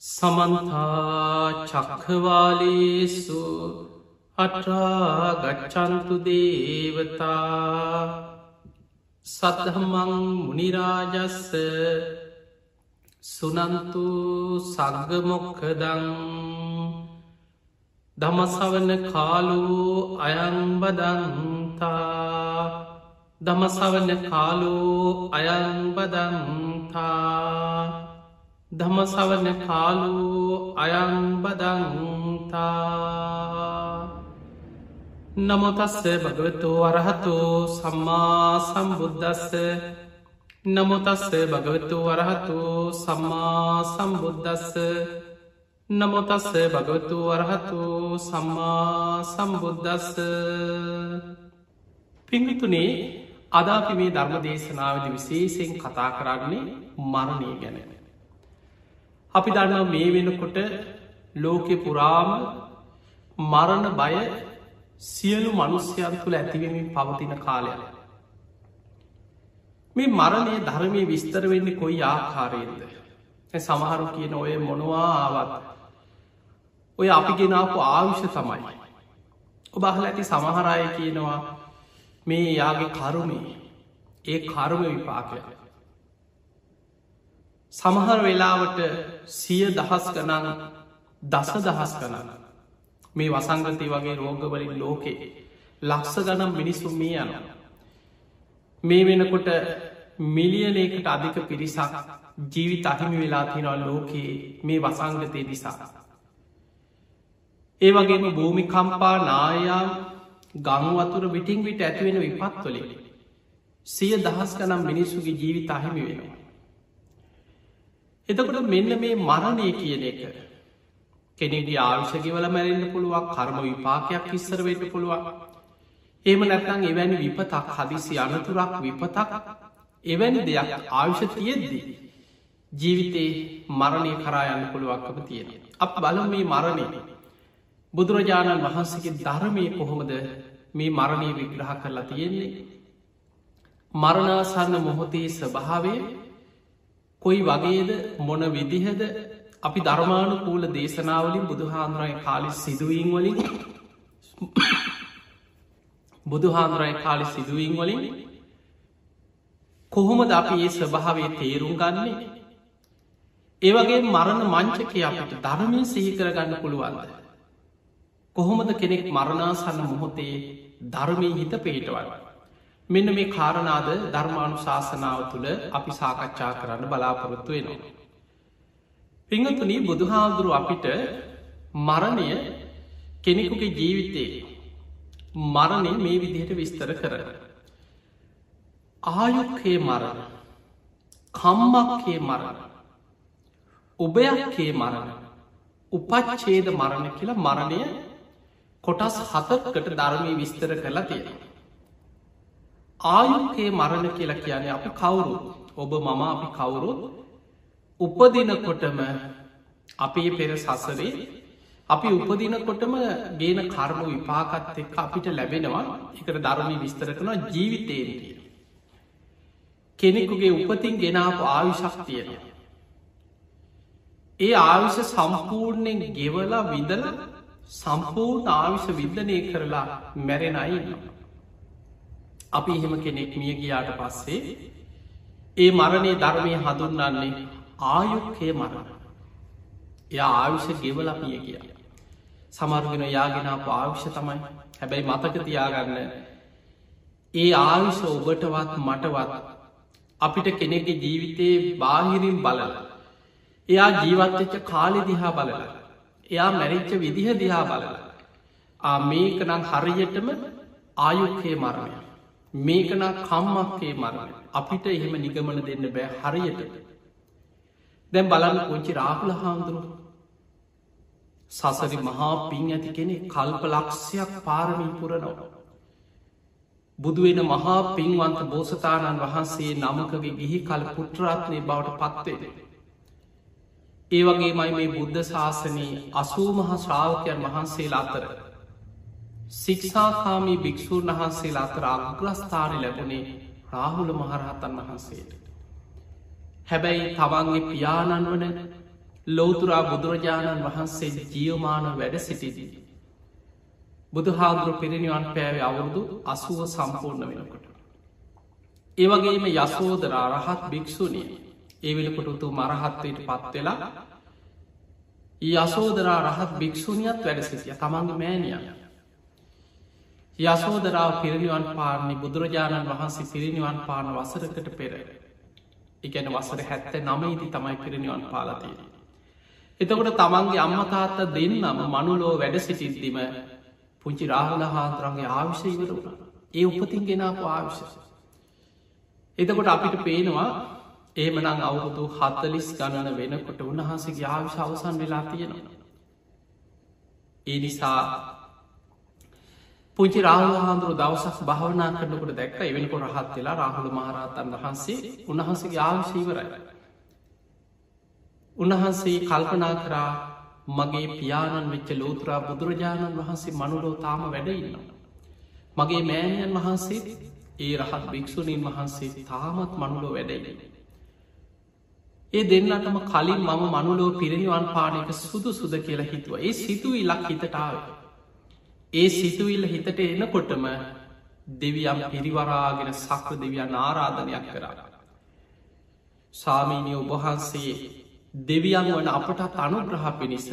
සමන්තා චක්කවාලේසු අටාගච්චන්තු දේවතා සතහමං මුනිරාජස්ස සුනන්තු සගගමොක්කදං දමසවන කාලු අයංබදන්තා දමසවන කාලු අයංබදන්තා දමසවන කාලු අයංබදන්තා නමුතස්ස භගවතු වරහතු සම්මා සම්බුද්ධස්ස නමුතස්ස භගවතු වරහතු සම්මා සම්බුද්ධස්ස නමුතස්ස භගවතු වරහතු සම්මා සම්බුද්ධස්ස පිංගිතුනේ අදාපි මේ ධර්ම දේශනාවද විශේෂයෙන් කතා කරන්නේ මරණය ගැන. අපි දන්නවා මේ වෙනකොට ලෝකෙ පුරාම මරණ බය සියලු මනුස්්‍යයන් තුළ ඇතිවමින් පවතින කාලයක්. මේ මරණය ධර්මය විස්තර වෙන්නේ කොයි ආකාරයෙන්ද. සමහරු කියන ඔය මොනවා ආවත් ඔය අපි ගෙනාපු ආවිෂ තමයි. ඔබහල ඇති සමහරය කියනවා මේ යාගේ කරුමේ ඒ කරුම විපාකයක්. සමහර වෙලාවට සිය දහස් ගනන් දස දහස් ගනන්න මේ වසංගතය වගේ රෝගවලින් ලෝකේ ලක්ස ගනම් මිනිස්සුම් මේ යන මේ වෙනකොට මිලියනයකට අධික පිරිසක් ජීවිත අහිමි වෙලා තිනවල් ලෝකයේ මේ වසංගතය නිසා ඒ වගේම භූමි කම්පා නායා ගංවතුර විටිං විට ඇතිවෙන විපත්වලින් සිය දහස් ගනම් මිනිස්සුගේ ජීවිත අහිමි වෙනවා. එතකොට මෙන්න මේ මරණය කියන එක. කෙනෙගේ ආවිශගවල මැරෙන්න්න පුළුවක් කර්ම විපාකයක් ඉස්සර වෙන්න පුළුවන්. ඒම නැත්තං එවැනි විපතක් හදිසි අනතුරක් විපතක් එවැනි දෙයක් ආවිෂ තියෙද්දී ජීවිතේ මරණය කරා යන්න පුළුවක්කම තියෙන අප බල මේ මරණය. බුදුරජාණන් වහන්සේගේ ධර්මය කොහොමද මේ මරණය විග්‍රහ කරලා තියෙන්නේ? මරණාසන්න මොහොතේ ස්වභාවේ කොයි වගේද මොන විදිහද අපි ධර්මාණු කූල දේශනාවලින් බුදුහාන්දුරයි කාලි සිදුවීන් වලින් බුදුහාන්දුරයි කාලි සිදුවීන් වලින් කොහොමද අපි ඒ ස්වභාවේ තේරුම් ගන්නේ? ඒවගේ මරණ මංචකය අපට ධර්මය සිහිකරගන්න පුළුවන්ද? කොහොමද කෙනෙක් මරණාසන්න මොහොතේ ධර්මය හිත පිහිටවන්න? මෙන්න මේ කාරණාද ධර්මාණු ශාසනාව තුළ අපි සාකච්ඡා කරන්න බලාපොරොත්තු වෙනවා. පිංහතුනී බුදුහාදුරු අපිට මරණය කෙනෙකුගේ ජීවිතයේ මරණය මේ විදිහට විස්තර කරන. ආයුක්කේ මරණ කම්මක්කේ මරණ උබයක්කේ මරණ උපච්චේද මරණ කියලා මරණය කොටස් හතකට ධර්මී විස්තර කරලා තියෙනවා. ආයුකේ මරණ කියලා කියන්නේ අපි කවුරු? ඔබ මම අපි කවුරුත් උපදිනකොටම අපේ පෙර සසරේ අපි උපදිනකොටම ගේන කර්ම විපාකත් එක්ක අපිට ලැබෙනවා. එකට ධර්මී විස්තර කනවා ජීවිතේටිය කෙනෙකුගේ උපතින් ගෙනාපු ආවිශක් තියෙනවා ඒ ආවිෂ සම්පූර්ණයෙන් ගෙවලා විදල සම්පූර්ණ ආවිෂ විද්ධනය කරලා මැරෙන අයින්නවා අපි එහෙම කෙනෙක් මිය ගියාට පස්සේ ඒ මරණය ධර්මය හඳුන්නන්නේ ආයුක්කය මරණ. එය ආවිෂ ගෙවල පිය කිය සමර්ගෙන යාගෙන පාවිෂ තමයි. හැබැයි මතක තියාගන්න ඒ ආවිෂ ඔබටවත් මටවත් අපිට කෙනෙක්ගේ ජීවිතයේ බාහිරින් බලල එයා ජීවත්වෙච්ච කාලෙ දිහා බලල එයා මැරිච්ච විදිහ දිහා බලල ආ මේක නම් හරියටම ආයුක්කේ මරණය මේකන කම්මක්කේ මරණ අපිට එහෙම නිගමන දෙන්න බෑ හරියට. දැම් බලන්න කොංචි රාහුල හාමුදුරු සසරි මහා පින් ඇති කෙනෙ කල්ප ලක්ෂයක් පාරමින් පුරනවා. බුදුවෙන මහා පින්වන්ත බෝසතාණන් වහන්සේ නමකගේ ගිහි කල පුට්‍රාත්නය බවට පත්වේ ඒ වගේ මයි මේ බුද්ධ ශාසනී අසූ මහා ශ්‍රාවකයන් වහන්සේලා අතර සික්ෂාකාමී භික්‍ෂූන් වහන්සේලා අතර අග්‍රස්ථාන ලැබුණේ රාහුල මහරහතන් වහන්සේට. හැබැයි තවන්ගේ පියාණන් වන ලෝතුරා බුදුරජාණන් වහන්සේ ජියවමාන වැඩ සිටිදී. බුදු හාදුරු පිරිනිවන් පෑවේ අවුරුදු අසුව සම්පූර්ණ වෙනකොට. ඒවගේම යසෝදරා රහත් භික්‍ෂුණය ඒ වෙනකොට උතු මරහත්වයට පත්වෙලා යසෝදරා රහත් භික්‍ෂුණියත් වැඩ සිටිය තමන්ගේ මෑනිය. යසෝදරාව පිරිනිවන් පාරණි බුදුරජාණන් වහන්සේ පිරිනිවන් පාන වසරකට පෙර. එකන වසර හැත්ත නමයිති තමයි පිරිනිවන් පාලතිය. එතකොට තමන්ගේ අම්මතාත්ත දෙන්නම මනුලෝ වැඩ සිටිද්දිම පුංචි රාහල හාන්තරන්ගේ ආවිශ්‍ය ඉවර වුණ ඒ උපතින් ගෙනාපු ආවිශ්‍ය. එතකොට අපිට පේනවා ඒමනං අවුරුදු හත්තලිස් ගණන වෙනකොට උන්වහන්සේගේ ආවිශ අවසන් වෙලා තියෙනවා. ඒ නිසා පුංචි රාහල හාන්දුරු දවසක් භාවනා කරනකට දැක්ක එවනිකො රහත් වෙලා රාහුල මහරහතන් වහන්සේ උන්වහන්සේගේ ආවිශීවරයි. උන්වහන්සේ කල්පනා කරා මගේ පියාණන් වෙච්ච ලෝතුරා බුදුරජාණන් වහන්සේ මනුලෝ තාම වැඩඉන්නවා. මගේ මෑණයන් වහන්සේ ඒ රහත් භික්‍ෂුණීන් වහන්සේ තාමත් මනුලෝ වැඩයිලෙන. ඒ දෙන්නටම කලින් මම මනුලෝ පිරිනිවන් පානක සුදු සුද කියලා හිතුව ඒ සිතුවිල්ලක් හිතටාව. ඒ සිතුවිල්ල හිතට එනකොටම දෙවියම් පිරිවරාගෙන සක්‍ර දෙවියන් ආරාධනයක් කරා. සාමීනය ඔබහන්සේ දෙවියන් වන අපටත් අනුග්‍රහ පිණිස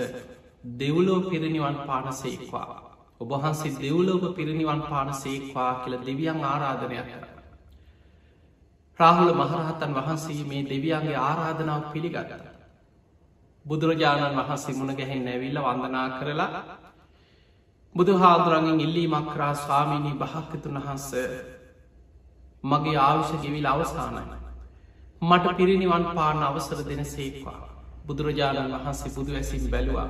දෙව්ලෝ පිරිනිවන් පානසේක්වා. ඔබහන්සේ දෙව්ලෝක පිරිනිවන් පානසේක්වා කියල දෙවියන් ආරාධනයක් කර. රාහුල මහරහතන් වහන්සේ මේ දෙවියන්ගේ ආරාධනාව පිළිගත. බුදුරජාණන් වහන්සේ මුණ ගැහෙන් නැවිල්ල වන්දනා කරලා බුදු හාදුරගෙන් ඉල්ලීමක් කරා ස්වාමීණී භාක්‍යතුන් වහන්ස මගේ ආවිෂ ගෙවිල් අවසානයි. මට පිරිනිවන් පාන අවසර දෙන සේක්වා. බුදුරජාණන් වහන්සේ බුදු ඇසින් බැලවා.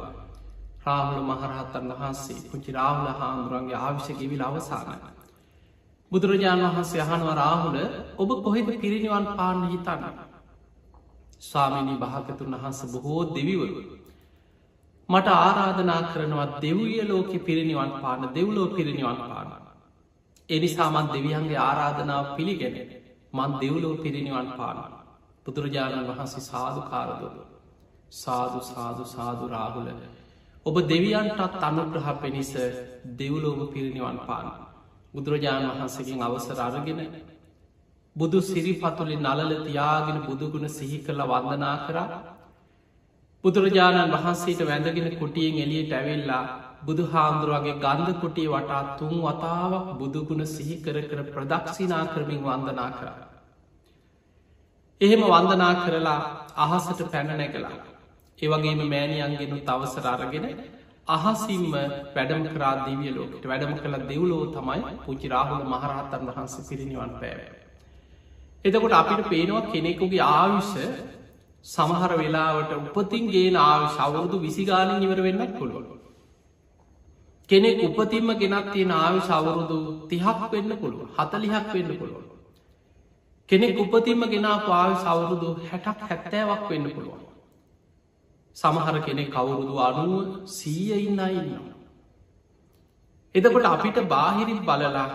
රාහුල මහරහත්තන් වහන්සේ පුචි රාහුල හාමුදුරන්ගේ ආවිෂ ගෙවිල් අවසානයි. බුදුරජාණන් වහන්සේ අහනව රාහුල ඔබ කොහෙද පිරිනිවන් පාන්න හිතන්න. ස්වාමිනී භාකතුන් වහන්ස බොහෝ දෙවිවරු. මට ආරාධනා කරනවත් දෙව්ිය ලෝක පිරිනිවන් පාන දෙව්ලෝ පිරිනිවන් පාන. එනිසාමන් දෙවියන්ගේ ආරාධනාව පිළිගෙන මන් දෙව්ලෝ පිරිනිවන් පාන. බුදුරජාණන් වහන්සේ සාධ කාරදොද. සාධු සාධු සාධු රාහුල. ඔබ දෙවියන්ටත් අනුග්‍රහ පිණිස දෙව්ලෝම පිරිනිවන් පාන. බුදුරජාණන් වහන්සකින් අවසර අරගෙන බුදු සිරිපතුලි නලල තියාගෙන බුදුගුණ සිහි කළ වන්දනා කරා බුදුරජාණන් වහන්සේට වැඳගෙන කුටියෙන් එලියට ඇවෙල්ලා බුදු හාමුදුරුවගේ ගන්ධ කුටිය වටා තුන් වතාවක් බුදුගුණ සිහි කර කර ප්‍රදක්ෂිනා කරමින් වන්දනා කරා. එහෙම වන්දනා කරලා අහසට පැනනැකලා ඒවගේම මෑණියන්ගෙන තවසර අරගෙන අහසිම්ම වැඩම කරා දිවිය ලෝකට වැඩම කළ දෙව්ලෝ තමයි පුචි රාහුල මහරහත්තන් වහන්සේ පිරිනිවන් පෑව. එතකොට අපිට පේනවා කෙනෙකුගේ ආවිෂ සමහර වෙලාවට උපතින්ගේ ආවිශ අවුරුදු විසිගාලින් ඉවර වෙන්නත් පුළුවන්. කෙනෙක් උපතින්ම ගෙනත් තියෙන ආවිශ අවුරුදු තිහක් වෙන්න පුළුව හතලිහක් වෙන්න පුළුවන්. කෙනෙක් උපතින්ම ගෙනා පාවි සවුරුදු හැටක් හැත්තෑවක් වෙන්න පුළුවන්. සමහර කෙනෙක් කවුරුදු අනුව සීය ඉන්න ඉන්නවා. එදකොට අපිට බාහිරින් බලලා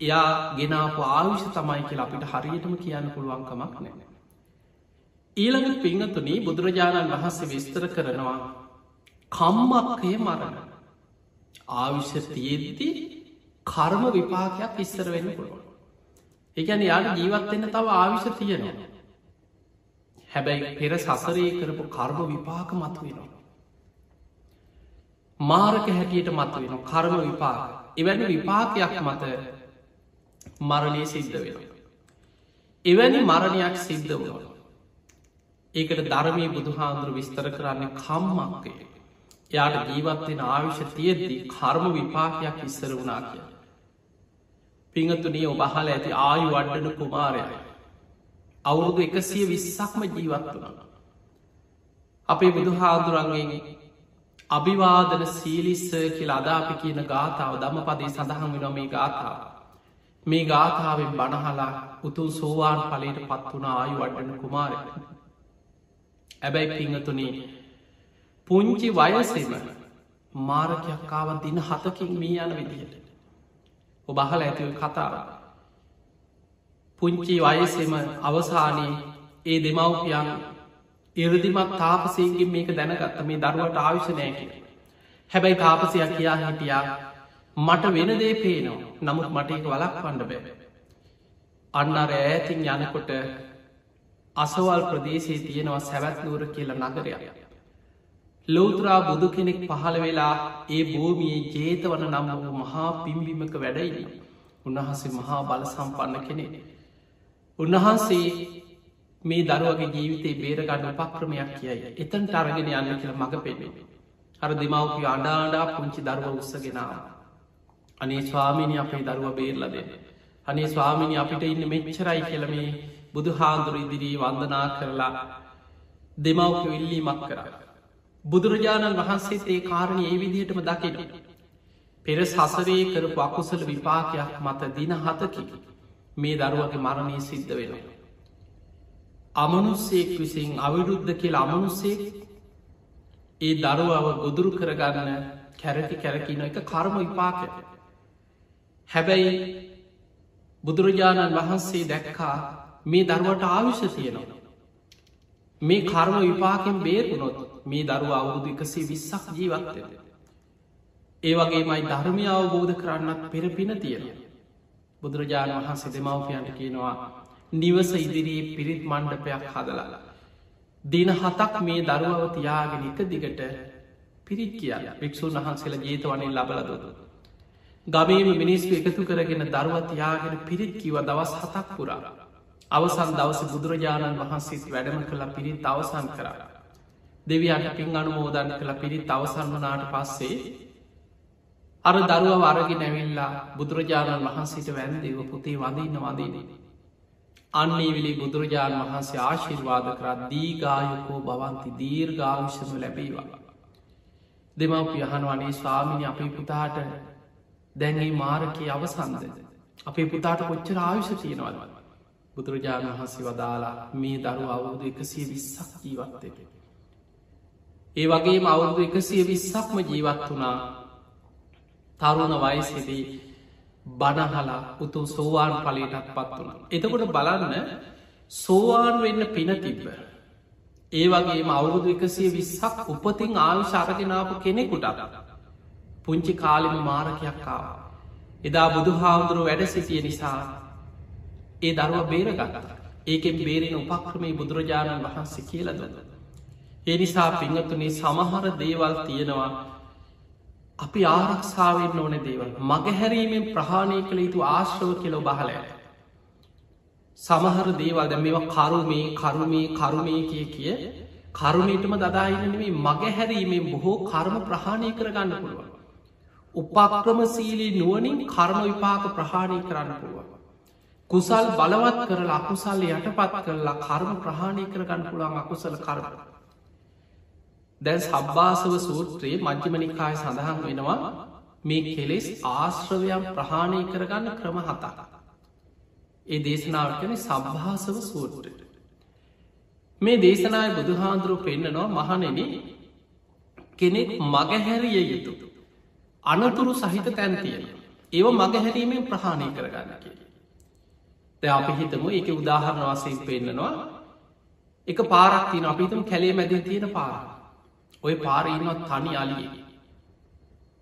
එයා ගෙනාපු ආවිෂ තමයි කියලා අපිට හරියටම කියන්න පුළුවන්කමක් නෑ. ඊළඟ පිංහතුනී බුදුරජාණන් වහන්සේ විස්තර කරනවා කම්මක්කය මරණ ආවිෂ තියෙද්දි කර්ම විපාකයක් ඉස්සර වෙන්න පුළුවන්. එකන යාට ජීවත්වෙන්න තව ආවිෂ තියෙනවා. හැබැයි පෙර සසරේ කරපු කර්ම විපාක මතු වෙනවා. මාරක හැටියට මත වෙන කර්ම විපාක එවැනි විපාකයක් මත මරණය සිද්ධ වෙන. එවැනි මරණයක් සිද්ධ වුණ. ඒකට ධර්මය බුදුහාන්දුර විස්තර කරන්නේ කම්මක්කය. එයාට ජීවත්වෙන ආවිෂ තියෙද්දී කර්ම විපාකයක් ඉස්සර වුණා කිය. පිංහතුනිය ඔබහල ඇති ආයු වඩ්ඩන කුමාරයයි. අවුරුදු එකසිය විස්සක්ම ජීවත් වුණ. අපේ බුදු හාදුරන්ගේ අභිවාදන සීලිස්ස කියල අදාපි කියන ගාථාව දම පදේ සඳහන් වෙන මේ ගාථාව. මේ ගාථාවෙන් බණහලා උතුන් සෝවාන් පලට පත් වුණ ආයු වඩන කුමාරය. ඇබැයි පිංහතුනේ පුංචි වයසෙම මාරකයක්කාව දින හතකින් මේ යන විදිහට. ඔබහල ඇතිව කතාව. පුංචි වයසෙම අවසානයේ ඒ දෙමව්පියන් ඉරදිමත් තාපසයන්ගේ මේක දැනගත්ත මේ දරුවට ආවිශනය කිය. හැබැයි තාපසයක් කියා හිටියා මට වෙන දේ පේනවා නමුත් මට එක වලක් පණ්ඩ බැබ. අන්න අර ඈතින් යනකොට අසවල් ප්‍රදේශයේ තියෙනවා සැවැත් නුවර කියලා නගරයක්. ලෝතරා බුදු කෙනෙක් පහළ වෙලා ඒ භූමියයේ ජේතවන නම් වූ මහා පිම්බිමක වැඩයින. උන්වහන්සේ මහා බල සම්පන්න කෙනෙ. උන්වහන්සේ මේ දරුවගේ ජීවිතේ බේරගන්න උපක්‍රමයක් කියයි. එතන් ටරගෙන යන්න කියල මඟ පෙන්නේ. අර දෙමවපිය අඩාඩා පුංචි දරුව උත්සගෙනාව. අනේ ස්වාමිනි අපේ දරුව බේරල දෙන්න. අනේ ස්වාමිනි අපිට ඉන්න මෙච්චරයි කියලමේ බුදු හාන්දුර ඉදිරී වන්දනා කරලා දෙමවප විල්ලී මක් කර. බුදුරජාණන් වහන්සේත් ඒ කාරණය ඒ විදිහටම දකිට. පෙර සසරේ කරපු අකුසල විපාකයක් මත දින හතකි මේ දරුවගේ මරණය සිද්ධ වෙනවා. අමනුස්සෙක් විසින් අවිරුද්ධ කියල අමනුස්සේ ඒ දරුවාව ගොදුරු කරගන්න කැරති කැරකින එක කර්ම විපාකය. හැබැයි බුදුරජාණන් වහන්සේ දැක්කා මේ දරුවට ආවිශ්‍ය තියෙනවා. මේ කර්ම විපාකෙන් බේරුණොත් මේ දරුව අවුරුදු එකසේ විස්සක් ජීවත්වය. ඒ වගේ මයි ධර්මය අවබෝධ කරන්නත් පෙර පින තියෙන. බුදුරජාණන් වහන්සේ දෙමවපියන්ට කියනවා නිවස ඉදිරී පිරිත් මණ්ඩපයක් හදලලා. දින හතක් මේ දරුවව තියාගෙන එක දිගට පිරිත් කිය භික්‍ෂූන් වහන්සේලා ජේතවනින් ලබලදොද. ගමේම මිනිස්ු එකතු කරගෙන දරුවත් යාගෙන පිරිත් කිව දවස් හතක් පුරා. අවසන් දවස බුදුරජාණන් වහන්සේත් වැඩම කළ පිරිත් අවසන් කරා. දෙවියන්ට පින් අනුමෝදන්න කළ පිරිත් අවසන් වනාට පස්සේ අර දරුව වරගි නැවිල්ලා බුදුරජාණන් වහන්සේට වැන්දේව පුතේ වඳන්න වදීනේ. අන්නේ විලි බුදුරජාණන් වහන්සේ ආශිර්වාද කරත් දීගායකෝ බවන්ති දීර්ගාවිශම ලැබේවා. දෙමවප යහනවනේ ස්වාමිනි අපේ පුතාට දැන්ගේ මාරකය අවසන්ද. අපේ පුතාට කොච්චර ආවිශ තියෙනවද. බුදුරජාණන් වහන්සේ වදාලා මේ දරු අවුරුදු එකසිය විස්සක් ජීවත්තක. ඒ වගේ අවුරුදු එකසිය විස්සක්ම ජීවත් වනා තරුණ වයිසිදී බණහලා උතුම් සෝවාන් පලටත් පත් වන. එතකොට බලන්න සෝවාන් වෙන්න පින තිබ්බ. ඒ වගේම අවුරුදු එකසිය විස්සක් උපතින් ආවිශාරගෙනාපු කෙනෙකුටත්. පුංචි කාලිම මාරකයක් කාව. එදා බුදු හාමුදුරුව වැඩ සිටිය නිසා ඒ දරුව බේරගත්ත. ඒකෙන් බේරෙන උපක්‍රමේ බුදුරජාණන් වහන්සේ කියලදද. ඒ නිසා පිංහතුනේ සමහර දේවල් තියෙනවා අපි ආරක්ෂාවෙන් ඕන දේවල් මගහැරීමෙන් ප්‍රහාණය කළ යුතු ආශ්‍රව කෙලො බහලය. සමහර දේවල් දැ මේවා කරුමේ කරුමේ කරුමේ කිය කිය කරුමේටම දදායිනනේ මගහැරීමෙන් බොහෝ කර්ම ප්‍රහාණය කරගන්න පුළුවන්. උපක්‍රම සීලී නුවනින් කර්ම විපාක ප්‍රහාණය කරන්න පුළුවන්. කුසල් බලවත් කරලා අකුසල්ල යටපත් කරලා කර්ම ප්‍රහාණය කරගන්න පුළුවන් අකුසල කරන්න. දැන් සබ්භාසව සූත්‍රයේ මජ්්‍යමනිකාය සඳහන් වෙනවා මේ කෙලෙස් ආශ්‍රවයම් ප්‍රහාණය කරගන්න ක්‍රම හතා. ඒ දේශනාවට කන සබ්භාසව සූත්‍රයට. මේ දේශනාය බුදුහාන්දුරුව පෙන්න්නනවා මහනෙන කෙනෙක් මගහැරිය යුතු. අනතුරු සහිත තැන්තියෙන. ඒව මගහැරීමෙන් ප්‍රහාණය කරගන්න කිය. ද අපි හිතමු එක උදාහරණ වසයෙන් පෙන්න්නනවා එක පාරක්තින අපිතුම් කැලේ මැදින් තියෙන පාර. ඔය පාරඉන්නවත් තනි අලිය.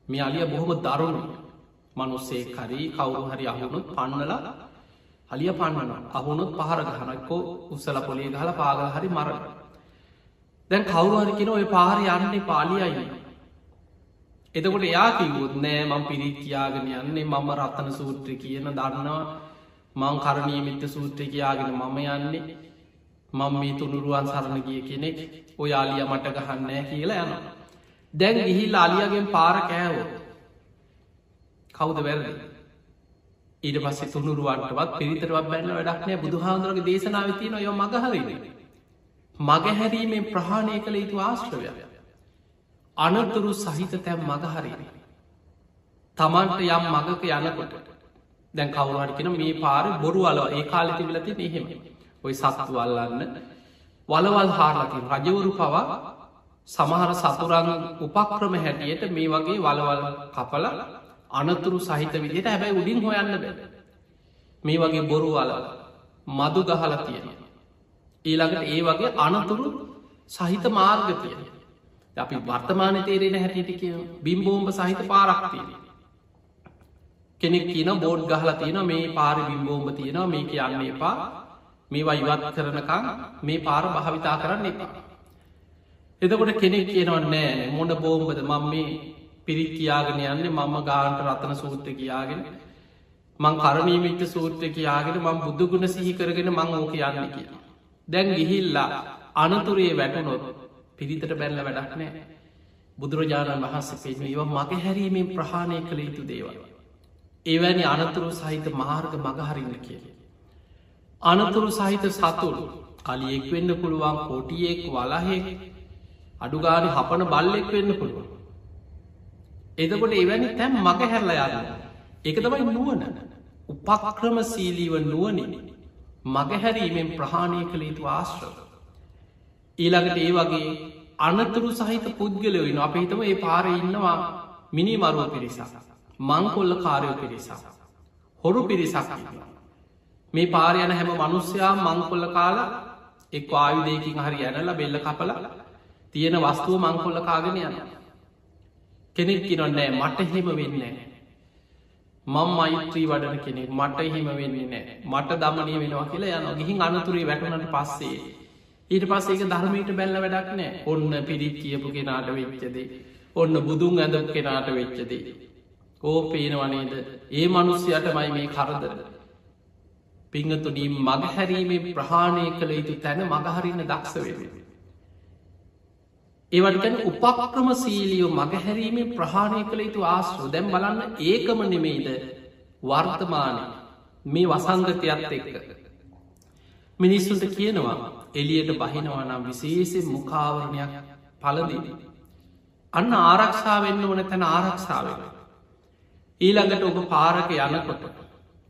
මේ අලිය බොහොම දරුණු මනුස්සේ කරී කවුරු හරි අහුණුත් පන්නලා අලිය පන්නන අහුණුත් පහර ගහනක්කෝ උත්සල පොලිය ගහල පාගල හරි මරණ. දැන් කවුරුහරි කෙන ඔය පාර යන්නේ පාලියයි. එතකොට එයා කිවුත් නෑ මං පිරිත් කියාගෙන යන්නේ මම රත්තන සූත්‍ර කියන දන්නවා මං කරණය මිත්ත සූත්‍රය කියාගෙන මම යන්නේ මං මේ තුනුරුවන් සරණ ගිය කෙනෙක් ඔයාලිය මට ගහන්නෑ කියලා යන. දැන් ගිහිල් අලියගෙන් පාර කෑවෝ කවුද වැරදි. ඊට පස්සේ තුනුරුවන්ටවත් පිරිතරවත් බැන්න වැඩක්නෑ බුදුහාන්දුරගේ දේශනාව තියන යො මගහරද. මගහැරීමෙන් ප්‍රහාණය කළ යුතු ආශ්‍රවය. අනතුරු සහිත තැම් මගහරී. තමන්ට යම් මගක යනකොට දැන් කවුරහටිකෙන මේ පාර බොරු අලව ඒ කාලෙති විලති එහෙම. ඔය සත්තු අල්ලන්න. වලවල් හාරලති රජවරු පවා සමහර සතුරං උපක්‍රම හැටියට මේ වගේ වලවල් කපල අනතුරු සහිත විදියට හැබැයි උඩින් හොයන්න බැ. මේ වගේ බොරු අල මදු ගහල තියෙන ඊළඟට ඒ වගේ අනතුරු සහිත මාර්ග තියෙන අපි වර්තමාන තේරෙන හැටියට කිය බිම්බෝම්භ සහිත පාරක්තියෙන කෙනෙක් කියන බෝඩ් ගහලා තියෙන මේ පාර බිම්බෝම්භ තියෙනවා මේ කියන්න එපා. මේවා ඉවත් කරනකං මේ පාර භාවිතා කරන්න එපා. එතකොට කෙනෙක් කියනවන්නෑ මොඩ බෝම්බද? මං මේ පිරිත් කියාගෙන යන්න මංම ගාන්ට රතන සූත්‍ර කියාගෙන. මං කරණීමිච්ච සූත්‍ර කියාගෙන මං බුදුගුණ සිහිකරගෙන මං ඕක යන්න කිය. දැන් ගිහිල්ලා අනතුරේ වැටනොත් පිරිතට බැල්ල වැඩක් නෑ. බුදුරජාණන් වහන්සේ පෙන්ව ඒව මගේ හැරීමෙන් ප්‍රහාණය කළ යුතු දේවල්. ඒවැනි අනතුරු සහිත මාර්ග මගහරින්න කිය. අනතුරු සහිත සතුරු අලියෙක් වෙන්න පුළුවන් පොටියෙක් වලහෙක් අඩුගාන හපන බල්ලෙක් වෙන්න පුළුවන්. එදකොට එවැනි තැම් මග හැරලා යන්න. එක තමයි නුවන උපක්‍රම සීලීව නුවනින් මගහැරීමෙන් ප්‍රහාණය කළ යුතු ආශ්‍රව. ඊළඟට ඒ වගේ අනතුරු සහිත පුද්ගලයොයින අප හිතම ඒ පාර ඉන්නවා මිනි මරුව පිරිසා. මංකොල්ල කාරයෝ පිරිසා. හොරු පිරිසක් මේ පාරයන හැම මනුස්්‍යයා මංකොල්ල කාලා එක් ආයුදයකින් හරි ඇනල බෙල්ල කපල තියෙන වස්තුව මංකොල්ල කාගෙන යන. කෙනෙක් කිරොන්නෑ මට හෙම වෙන්නේ. මං මෛත්‍රී වඩන කෙනෙක් මට එහෙම වෙන්නේ නෑ මට දමනය වෙනවා කියලා යන ගිහින් අනතුරේ වැටනට පස්සේ ඊට පස්සේක ධර්මයට බැල්ල වැඩක් නෑ ඔන්න පිරිත් කියපු කෙනාට වෙච්චදේ ඔන්න බුදුන් ඇඳ කෙනාට වෙච්චදේ ඕ පේනවනේද ඒ මනුස්්‍යයට මයි මේ කරදර පිංහතුනී මගහැරීමේ ප්‍රහාණය කළ යුතු තැන මගහරින්න දක්ෂ වෙන. ඒවටගැන උපක්‍රම සීලියෝ මගහැරීමේ ප්‍රහාණය කළ යුතු ආශ්‍ර දැම් බලන්න ඒකම නෙමෙයිද වර්තමානය මේ වසංගතයක්ත් එක්ක. මිනිස්සුන්ට කියනවා එලියට බහිනවා නම් විශේෂෙන් මුකාවරණයක් පලදින. අන්න ආරක්ෂාවෙන්න්න වන තැන ආරක්ෂාවෙන. ඊළඟට ඔබ පාරක යනකොට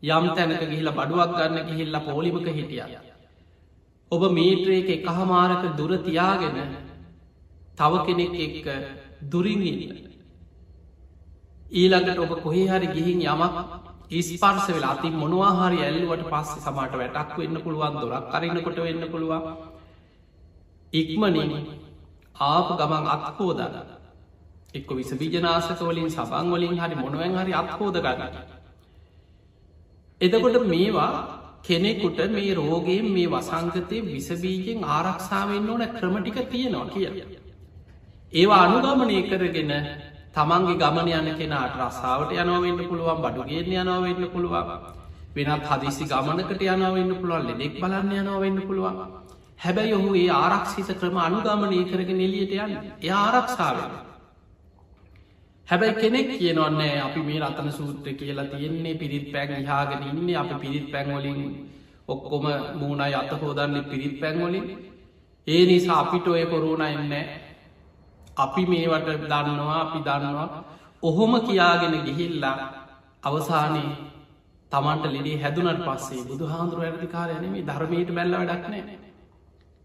යම් තැනක ගිහිලා බඩුවක් ගන්න ගිහිල්ලා පෝලිමක හිටිය. ඔබ මීට්‍රේක එක හමාරක දුර තියාගෙන තව කෙනෙක් එක්ක දුරින්ඉන්න. ඊළඟට ඔබ කොහේ හරි ගිහින් යමක් ඉස්පර්ස වෙලා අති මොනවාහරි ඇල්ලුවට පස්ස සමට වැටක් වෙන්න පුළුවන් දොරක් කරන්නකොට වෙන්න පුළුවන් ඉක්මනින් ආපු ගමන් අත්කෝදාද එක්ක විස විජනාසක වලින් සබං වලින් හරි මොනුවෙන් හරි අත්කෝද ගන්න. එතකොට මේවා කෙනෙකුට මේ රෝගයෙන් මේ වසංගතය විසබීජෙන් ආරක්ෂාවෙන් ඕන ක්‍රමටික තියෙනවා කිය ඒවා අනුගමනය කරගෙන තමන්ගේ ගමන යන කෙනාට රස්සාාවට යනවෙන්න පුළුවන් බඩුගේෙන් යනවෙන්න පුළුවන්. වෙනත් හදිසි ගමනකට යනවෙන්න පුළුවන් ලෙනෙක් බලන්න යනවෙන්න පුළුවන්. හැබැයි ඔහු ඒ ආරක්ෂිත ක්‍රම අනුගමනය කරගෙන එලියට යන්න. ඒ ආරක්ෂාවෙන හැබැයි කෙනෙක් කියනවන්නේ අපි මේ රතන සූත්‍ර කියලා තියෙන්නේ පිරිත් පැන් හාගෙන ඉන්නේ අප පිරිත් පැන්වලින් ඔක්කොම මූුණයි අත හෝදන්නේ පිරිත් පැන්වලින් ඒ නිසා අපිට ඔය කොරුණ එන්නේ අපි මේවට දන්නවා අපි දන්නවා. ඔහොම කියාගෙන ගිහිල්ලා අවසානයේ තමන්ට ලෙඩේ හැදුනට පස්සේ බුදු හාන්දුර ඇතිකාරයනෙමේ ධර්මයට බැල්ල වැඩක්නෑ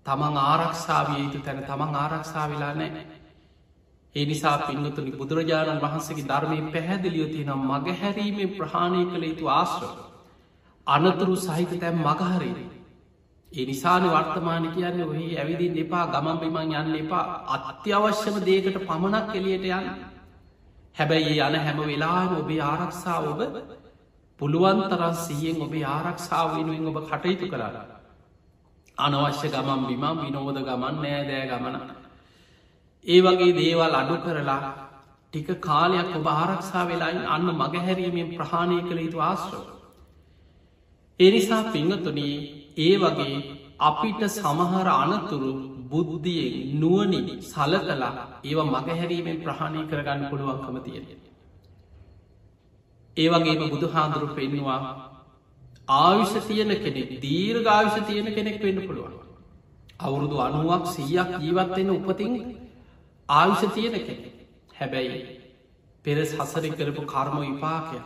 තමන් ආරක්ෂාවිය යුතු තැන තමන් ආරක්ෂා වෙලා නෑ. ඒ නිසා පින්නතුනි බුදුරජාණන් වහන්සගේ ධර්මය පැහැදිලියොති නම් මගහැරීමේ ප්‍රහාණය කළ යුතු ආශ්‍ර අනතුරු සහිත තැම් මගහරේ. ඒ නිසාන වර්තමාන කියන්න ඔහි ඇවිදින් එපා ගමන් බිමන් යන්න එපා. අත්‍යවශ්‍යම දේකට පමණක් එලියට යන්න. හැබැයි යන හැම වෙලාම ඔබේ ආරක්ෂා ඔබ පුළුවන්තරන් සියෙන් ඔබේ ආරක්ෂාව වෙනුවෙන් ඔබ කටයුතු කරලා අනවශ්‍ය ගමන් බිමම් විනෝද ගමන් නෑ දෑ ගමන. ඒ වගේ දේවල් අඩු කරලා ටික කාලයක් ඔබ ආරක්ෂා වෙලායින් අන්න මගහැරීමෙන් ප්‍රහාණය කළ යුතු ආශ්‍රව එනිසා පිංහතුනී ඒ වගේ අපිට සමහර අනතුරු බුද්ධියෙන් නුවනින් සලකලා ඒව මගහැරීමෙන් ප්‍රහණය කරගන්න පුළුවන්කම තියෙන. ඒවගේම බුදු හාදුරු පෙන්වා ආවිෂ තියන කෙනෙක් දීර්ඝාවිෂ තියෙන කෙනෙක් වෙන්න පුළුවන්. අවුරුදු අනුවක් සීයක් ජීවත්වෙන්න උපතින් ආවිෂ තියෙන කෙනෙ හැබැයි පෙර සසරි කරපු කර්ම විපාකය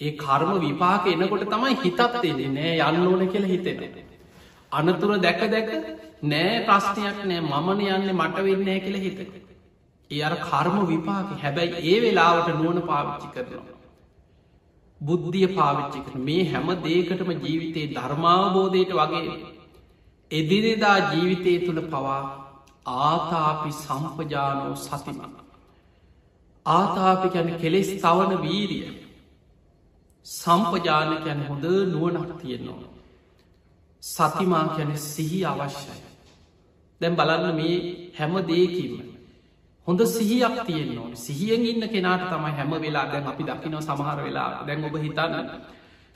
ඒ කර්ම විපාක එනකොට තමයි හිතත් එෙන නෑ යන්න ඕන කියල හිතෙන. අනතුර දැක දැක නෑ ප්‍රශ්නයක් නෑ මමන යන්න මට වෙන්නෑ කියල හිත. ඒ අර කර්ම විපාක හැබැයි ඒ වෙලාවට නුවන පාවිච්චි කරනවා. බුද්ධිය පාවිච්චි කරන මේ හැම දේකටම ජීවිතයේ ධර්මාවබෝධයට වගේ එදිනෙදා ජීවිතය තුළ පවා ආතාපි සම්පජානෝ සතිම. ආතාපි ගැන කෙලෙස් තවන වීරිය. සම්පජාන ගැන හොඳ නුවනක් තියෙන්නවා සතිමා ගැන සිහි අවශ්‍යයි. දැම් බලන්න මේ හැම දේකින්ම හොඳ සිහියක් තියෙන්නවා සිහියෙන් ඉන්න කෙනාට තමයි හැම වෙලා දැන් අපි දකිනව සමහර වෙලා දැන් ඔබ හිතන්න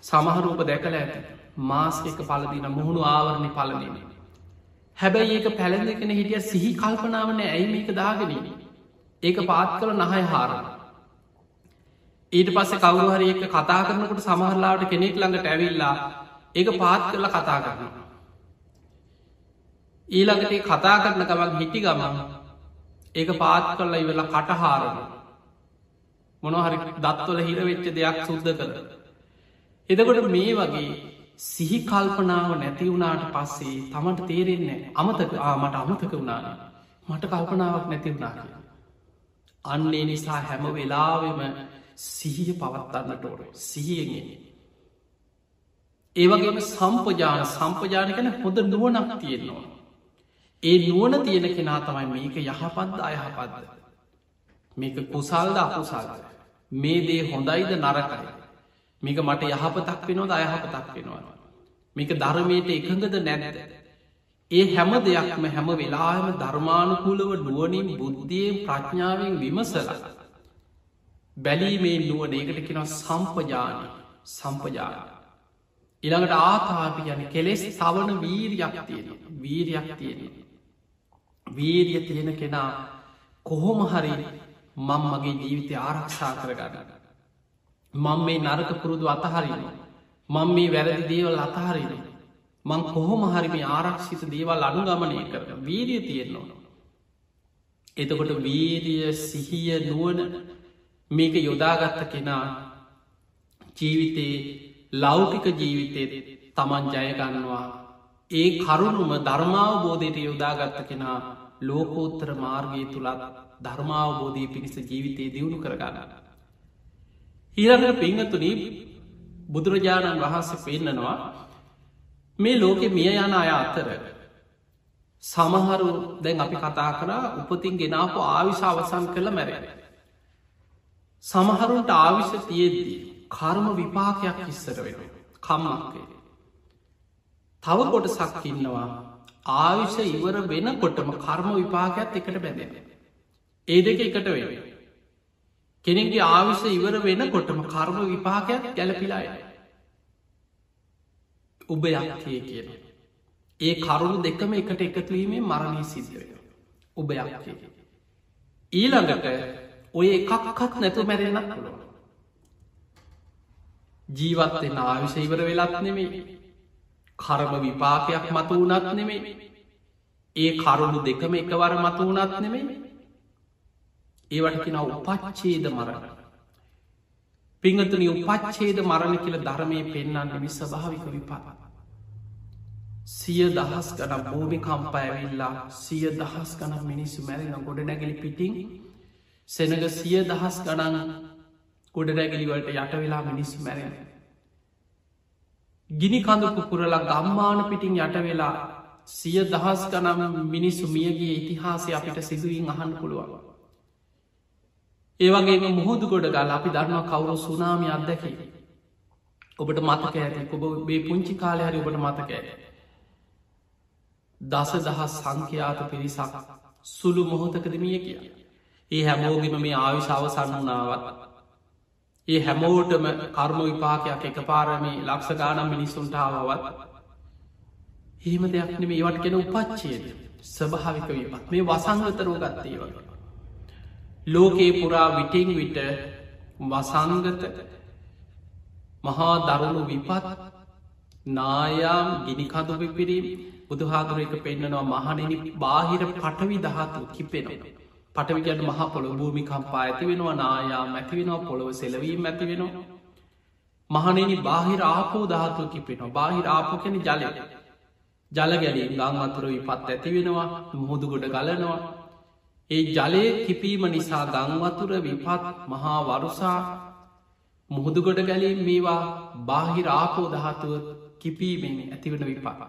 සමහරූප දැකල ඇත. මාස් එක පලදින මුහුණු ආවරණය පලනන හැබැයි ඒක පැළඳෙන හිටිය සිහි කල්පනාවන ඇයි මේක දාගෙන ඒක පාත් කළ නහය හාරණ ඊට පස්සේ කවරු හරි එක කතා කරනකට සමහරලාට කෙනෙක් ළඟට ඇවිල්ලා ඒක පාත් කරල කතා කරනවා. ඊළඟට කතා කරන ගමන් හිටි ගමන් ඒක පාත් කරලා ඉවෙලා කටහාරණ මොනහරි දත්වල හිරවෙච්ච දෙයක් සුද්ධ කළ. එදකොට මේ වගේ සිහි කල්පනාව නැති වුණාට පස්සේ තමට තේරෙන්නේ අමතක ආමට අමතක වුණාන මට කල්පනාවක් නැති වුණා කිය. අන්නේ නිසා හැම වෙලාවෙම සිහිය පවත්වන්නට ඕර සිහියගෙන. ඒවගේම සම්පජාන සම්පජාන කන හොඳ නුවනක් තියෙන්නවා. ඒ නුවන තියෙන කෙනා තමයි මේක යහපත්ද අයහපත්ද. මේක කුසල්ද අකුසල්ද. මේ දේ හොඳයිද නරකයි. මේක මට යහපතක් වෙනොද අයහපතක් වෙනවා. මේක ධර්මයට එකඟද නැනැද. ඒ හැම දෙයක්ම හැම වෙලාම ධර්මානුකූලව නුවනින් බුද්ධියෙන් ප්‍රඥාවෙන් විමසල. බැලීමේ නුවන ඒකට කෙනවා සම්පජානය සම්පජාන. ඉළඟට ආතාපි යන කෙලෙස් සවන වීරයක් තියෙන වීරයක් තියෙන. වීරිය තියෙන කෙනා කොහොම හරි මං මගේ ජීවිතය ආරක්ෂා කරගන්න. මං මේ නරක පුරුදු අතහරින. මං මේ වැරදි දේවල් අතහරින. මං කොහොම හරිම ආරක්ෂිත දේවල් අනුගමනය කර වීරිය තියෙන්නවා. එතකොට වීරිය සිහිය නුවන මේක යොදාගත්ත කෙනා ජීවිතයේ ලෞකික ජීවිතය තමන් ජයගන්නවා ඒ කරුණුම ධර්මාවබෝධයට යොදාගත්ත කෙනා ලෝකෝත්තර මාර්ගය තුළත් ධර්මාවබෝධී පිණිස ජීවිතය දියුණු කරගන්න. ඊරඟ පිංහතුනී බුදුරජාණන් වහන්සේ පෙන්නනවා මේ ලෝකෙ මිය යන අය අත්තර සමහරු දැන් අපි කතා කරා උපතින් ගෙනාපු ආවිශ අවසන් කළ මැරෙන. සමහරුන්ට ආවිශ තියෙද්දී කර්ම විපාකයක් ඉස්සර වෙන කම්මක්වේ. තව කොට සක්කින්නවා ආවිෂ ඉවර වෙන කොටම කර්ම විපාකයක් එකට බැඳෙන. ඒ දෙක එකට වේ. කෙනෙගේ ආවිෂ ඉවර වෙන කොටම කර්ම විපාකයක් ගැලපිලාය. උබ යක්තිය කියන. ඒ කරුණු දෙකම එකට එකතුවීමේ මරණී සිද්ධය. උබ යක්තිය. ඊළඟට ඔය එකක්කත් නැතු මැරෙනක් පුළුව. ජීවත්වෙන්න ආවිෂ ඉවර වෙලත් නෙමේ කරම විපාකයක් මතු වනත් නෙමේ ඒ කරුණු දෙකම එකවර මතු වනත් නෙමේ ඒවට කෙනව උපච්චේද මරණ. පිංහතුනි උපච්චේද මරණ කියල ධර්මය පෙන්න්නන්න විස භාවික විපාප සිය දහස් ගන භූමි කම්පා ඇවිල්ලා සිය දහස් ගන මිනිස්සු මැරෙන ගොඩ නැගලි පිටිං සෙනග සිය දහස් ගණන් ගොඩ නැගලිවලට යට වෙලා මිනිස්සු මැරෙන ගිනි කඳපු පුරලා ගම්මාන පිටින් යට වෙලා සිය දහස් ගනම් මිනිස්සු මියගේ ඉතිහාසය අපිට සිදුවීන් අහන්න පුළුවන්. ඒවගේ මුහුදු ගොඩ ගල් අපි දන්නවා කවුරු සුනාමි අත්දැකි. ඔබට මතක ඇති ඔබ බේ පුංචි කාලය හරි ඔබට මතක ඇත. දස දහස් සංඛ්‍යාත පිරිසක් සුළු මොහොතකද මිය කිය. ඒ හැමෝගෙම මේ ආවිශාවසන්න වනාවත් ඒ හැමෝටම කර්ම විපාකයක් එක පාරමේ ලක්ෂ ගානම් මිනිස්සුන්ටාවවත් හෙම දෙයක්න මේ ඒවට කෙන උපච්චේද ස්වභාවික විපත් මේ වසංගතරෝ ගත්තේ වගේ. ලෝකයේ පුරා විටෙන් විට වසංගත මහා දරුණු විපත් නායාම් ගිනිකඳු පිපිරීම් බුදුහාදුර එක පෙන්න්නනවා මහනෙන බාහිර පටවි දහතු කිපෙනවා. පටවිගට මහ පොළො භූමිකම්පා ඇති වෙනවා නායාම් ඇති වෙනවා පොළොව සෙලවීම ඇති වෙනවා. මහනෙන බාහිර ආපෝ ධාතුව කිපෙනවා බාහිර ආපෝකැන ජලය ජල ගැලී ගං අතුර විපත් ඇති වෙනවා මුහුදුගොඩ ගලනවා. ඒ ජලය කිපීම නිසා ගංවතුර විපත් මහා වරුසා මුහුදුගොඩ ගැලීම් මේවා බාහිර ආපෝ දහතුව කිපීමෙන් ඇතිවන විපා.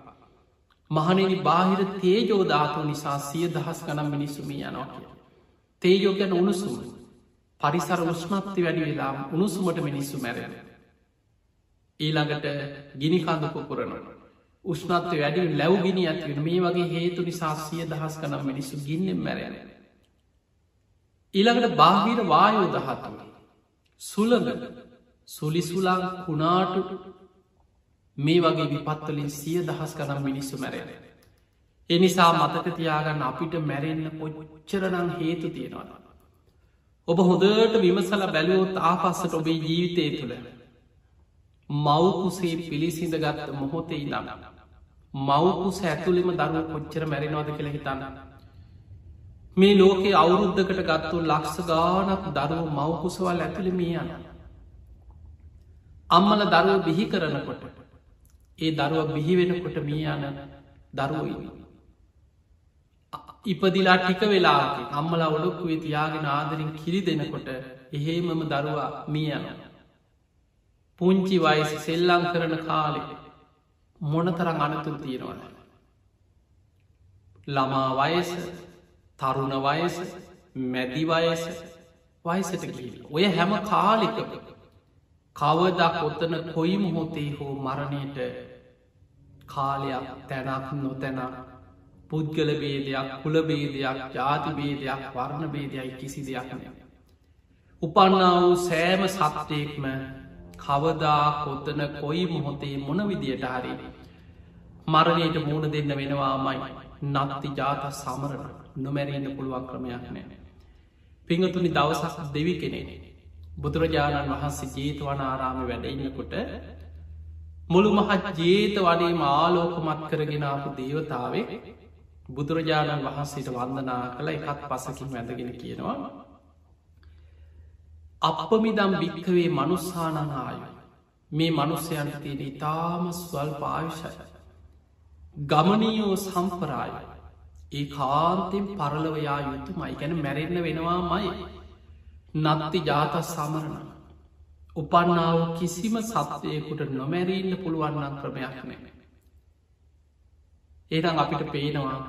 මහනෙනි බාහිර තේජෝධාතු නිසා සිය දහස් ගනම් මිනිස්සුමී යනවා කිය. තේජෝ ගැන උණුසුම පරිසර උස්්නත්ති වැඩි වෙලා උණුසුමට මිනිස්සු මැරෙන. ඊළඟට ගිනිකාඳ පුපුරනට. උෂ්නත්ව වැඩි ලැව්ගිනි ඇතිවෙන මේ වගේ හේතු නිසා සිය දහස් කනම් මිනිස්සු ගින්නෙන් මැරෙන. ඊළඟට බාහිර වායෝ දහතුව. සුළඟ සුලිසුලාං කුණාටු මේ වගේ විපත්වලින් සිය දහස් කනම් මිනිස්සු මැරෙන. එනිසා මතක තියාගන්න අපිට මැරෙන්න්න පොච්චරනං හේතු තියෙනවා. ඔබ හොදට විමසල බැලුවොත් ආපස්සට ඔබේ ජීවිතය තුළ මවකුසේ පිළිසිඳ ගත්ත මොහොතේ ඉඳන්න. මවකුස ඇතුළෙම දරුව කොච්චර මැරෙනවාද කියල හිතන්න. මේ ලෝකේ අවුරුද්ධකට ගත්තු ලක්ෂ ගානක් දරුව මවකුසවල් ඇතුළ මියන්න. අම්මල දරුව බිහි කරනකොට ඒ දරුව බිහිවෙනකොට මියන දරුවයි. ඉපදිලා ටික වෙලා අම්මලා ඔඩොක්කුවේ තියාගෙන ආදරින් කිරි දෙනකොට එහෙමම දරුවා මියන. පුංචි වයිස සෙල්ලං කරන කාලෙ මොනතරං අනතුර තියෙනවන. ළමා වයස තරුණ වයස මැදි වයස වයසට ගිල්. ඔය හැම කාලික කවදක් ඔත්තන කොයි මොහොතේ හෝ මරණයට කාලයක් තැනක් නොතැන පුද්ගල බේදයක් කුල බේදයක් ජාති බේදයක් වර්ණ බේදයයි කිසි දෙයක් නය. උපන්නා වූ සෑම සත්‍යයෙක්ම කවදා කොත්තන කොයි මොහොතේ මොන විදියට හරි මරණයට මූුණ දෙන්න වෙනවාමයි නත්ති ජාත සමරණ නොමැරෙන්න්න පුළුවන් ක්‍රමයක් නෑ. පිංහතුනි දවසක් දෙවි කෙනෙ. බුදුරජාණන් වහන්සේ ජීතවන ආරාම වැඩඉන්නකොට මුළු මහත් ජේත වඩේ මාලෝකමත් කරගෙනාපු දේවතාවේ බුදුරජාණන් වහන්සේට වන්දනා කළ එකත් පසකින් වැඳගෙන කියනවා අපමිදම් භික්කවේ මනුස්සානනාය මේ මනුස්සයන්ට තියෙන ඉතාම ස්වල් පාවිශය. ගමනීයෝ සම්පරාය ඒ කාන්තෙන් පරලවයා යුතුමයි. ගැන මැරෙන්න්න වෙනවා මයි නත්ති ජාත සමරණ උපන්නාව කිසිම සත්වයකුට නොමැරීන්න පුළුවන්නන් ක්‍රමයක් නෑ. ඒනම් අපිට පේනවා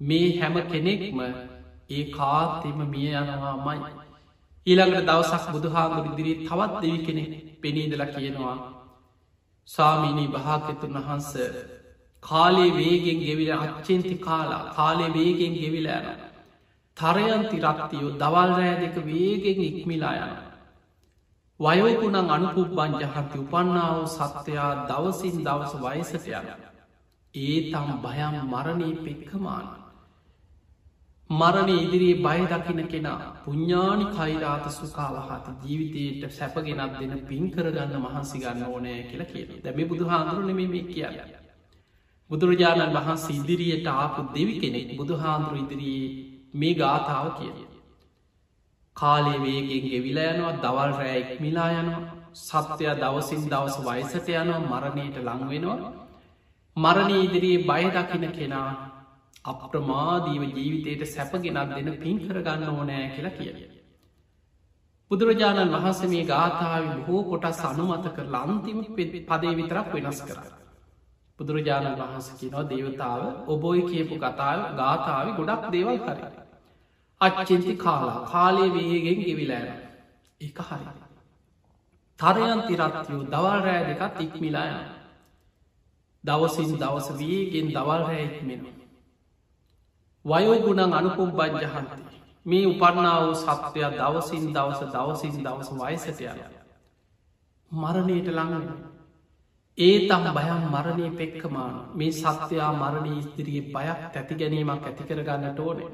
මේ හැම කෙනෙක්ම ඒ කාතෙම මිය යනවා මයි ඊළඟට දවසක් බුදුහාමුදුර ඉදිරී තවත් දෙවි කෙනෙ පෙනීදල කියනවා සාමීනී භාකතුන් වහන්ස කාලේ වේගෙන් ගෙවිල අච්චෙන්ති කාලා කාලේ වේගෙන් ගෙවිලෑන තරයන්ති රක්තියෝ දවල් රෑ දෙක වේගෙන් ඉක්මිලා යන වයෝකුණං අනුපුබ්බන් ජහති උපන්නාව සත්‍යයා දවසින් දවස වයසට යන ඒ තම් භයම් මරණී පෙක්කමාන. මරණ ඉදිරියේ බය දකින කෙනා පුඤ්ඥානි කයිරාත සුකාවහත ජීවිතයට සැපගෙනත් දෙන පින් කරගන්න මහන්සි ගන්න ඕනෑ කියලා කියන දැම බුදු හාන්දුරු නෙම මේ කිය බුදුරජාණන් වහන්සේ ඉදිරියට ආපු දෙවි කෙනෙක් බුදු හාන්දුරු ඉදිරියේ මේ ගාථාව කිය කාලේ වේගෙන් ගෙවිල යනවා දවල් රෑයික් මිලා යනවා සත්‍යය දවසින් දවස වයිසට යනවා මරණයට ලංවෙනවා මරණ ඉදිරියේ බය දකින කෙනා අප්‍රමාදීව ජීවිතයට සැපගෙනත් දෙන පින් කරගන්න ඕනෑ කියලා කිය. බුදුරජාණන් වහන්ස මේ ගාථාව බොහෝ කොටස් අනුමත කර ලන්තිම පදේ විතරක් වෙනස් කර. බුදුරජාණන් වහන්ස කියනවා දේවතාව ඔබෝයි කියපු කතාව ගාථාව ගොඩක් දේවල් කර. අච්චින්ති කාලා කාලේ වේගෙන් ගෙවිලෑන එක හරි. තරයන් තිරත්යෝ දවල් රෑ දෙකත් ඉක්මිලායන. දවසින් දවස වේගෙන් දවල් රෑ ඉක්මෙනවා. වයෝගුණන් අනුකුම් බජ්ජහන්ති මේ උපන්නා වූ සත්වයක් දවසින් දවස දවසින් දවස වයිසටය මරණයට ළඟ ඒ තම් බයම් මරණය පෙක්කමාන මේ සත්‍යයා මරණ ස්තිරී බයක් ඇති ගැනීමක් ඇති කරගන්නට ඕනේ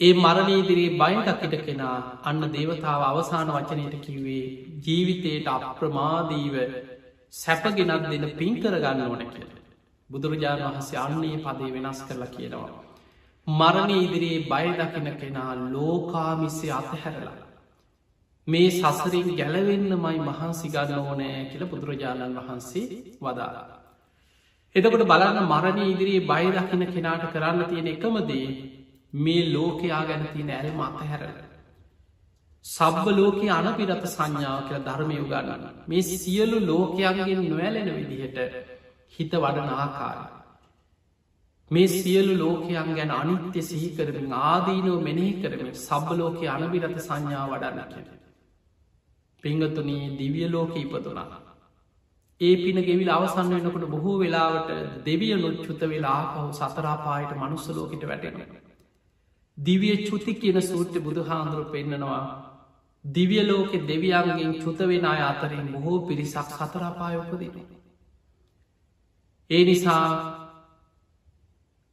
ඒ මරණීදිරී බයිටකිට කෙනා අන්න දේවතාව අවසාන වචනයට කිව්වේ ජීවිතයට අප්‍රමාදීව සැපගෙනත් දෙන පින් කරගන්න ඕන කියලා බුදුරජාණන් වහන්සේ අන්නේ පදේ වෙනස් කරලා කියනවා. මරණ ඉදිරියේ බය දකින කෙනා ලෝකාමිස්සේ අතහැරලා. මේ සසරින් ගැලවෙන්න මයි මහන්සිගන්න ඕනෑ කියල බුදුරජාණන් වහන්සේ වදාලා. එතකොට බලන්න මරණ ඉදිරියේ බය දකින කෙනාට කරන්න තියෙන එකමදේ මේ ලෝකයා ගැන තියෙන ඇල්ම අතහැරල. සබ්බ ලෝක අනපිරත සංඥාව කියල ධර්මය උගන්නන්න මේ සියලු ලෝකයන්ගෙන් නොවැලෙන විදිහට හිත වඩන ආකාරය. මේ සියලු ලෝකයන් ගැන අනිත්‍ය සිහි කරමින් ආදීනෝ මෙනෙහි කරමින් සබ්බලෝක අනවිරත සංඥා වඩන්න කියෙන. පිංගතුනී දිවිය ලෝක ඉපතුනා. ඒ පින ගෙවිල් අවසන් වෙනකොට බොහෝ වෙලාවට දෙවිය නොච්චුත වෙලා පහු සතරාපායට මනුස්සලෝකට වැටෙන. දිවිය චුති කියන සූට්‍ය බුදු හාන්දුරු පෙන්න්නනවා දිවිය ලෝකෙ දෙවියන්ගෙන් චුතවෙන අය අතරින් බොහෝ පිරිසක් සතරාපායෝපදින. ඒ නිසා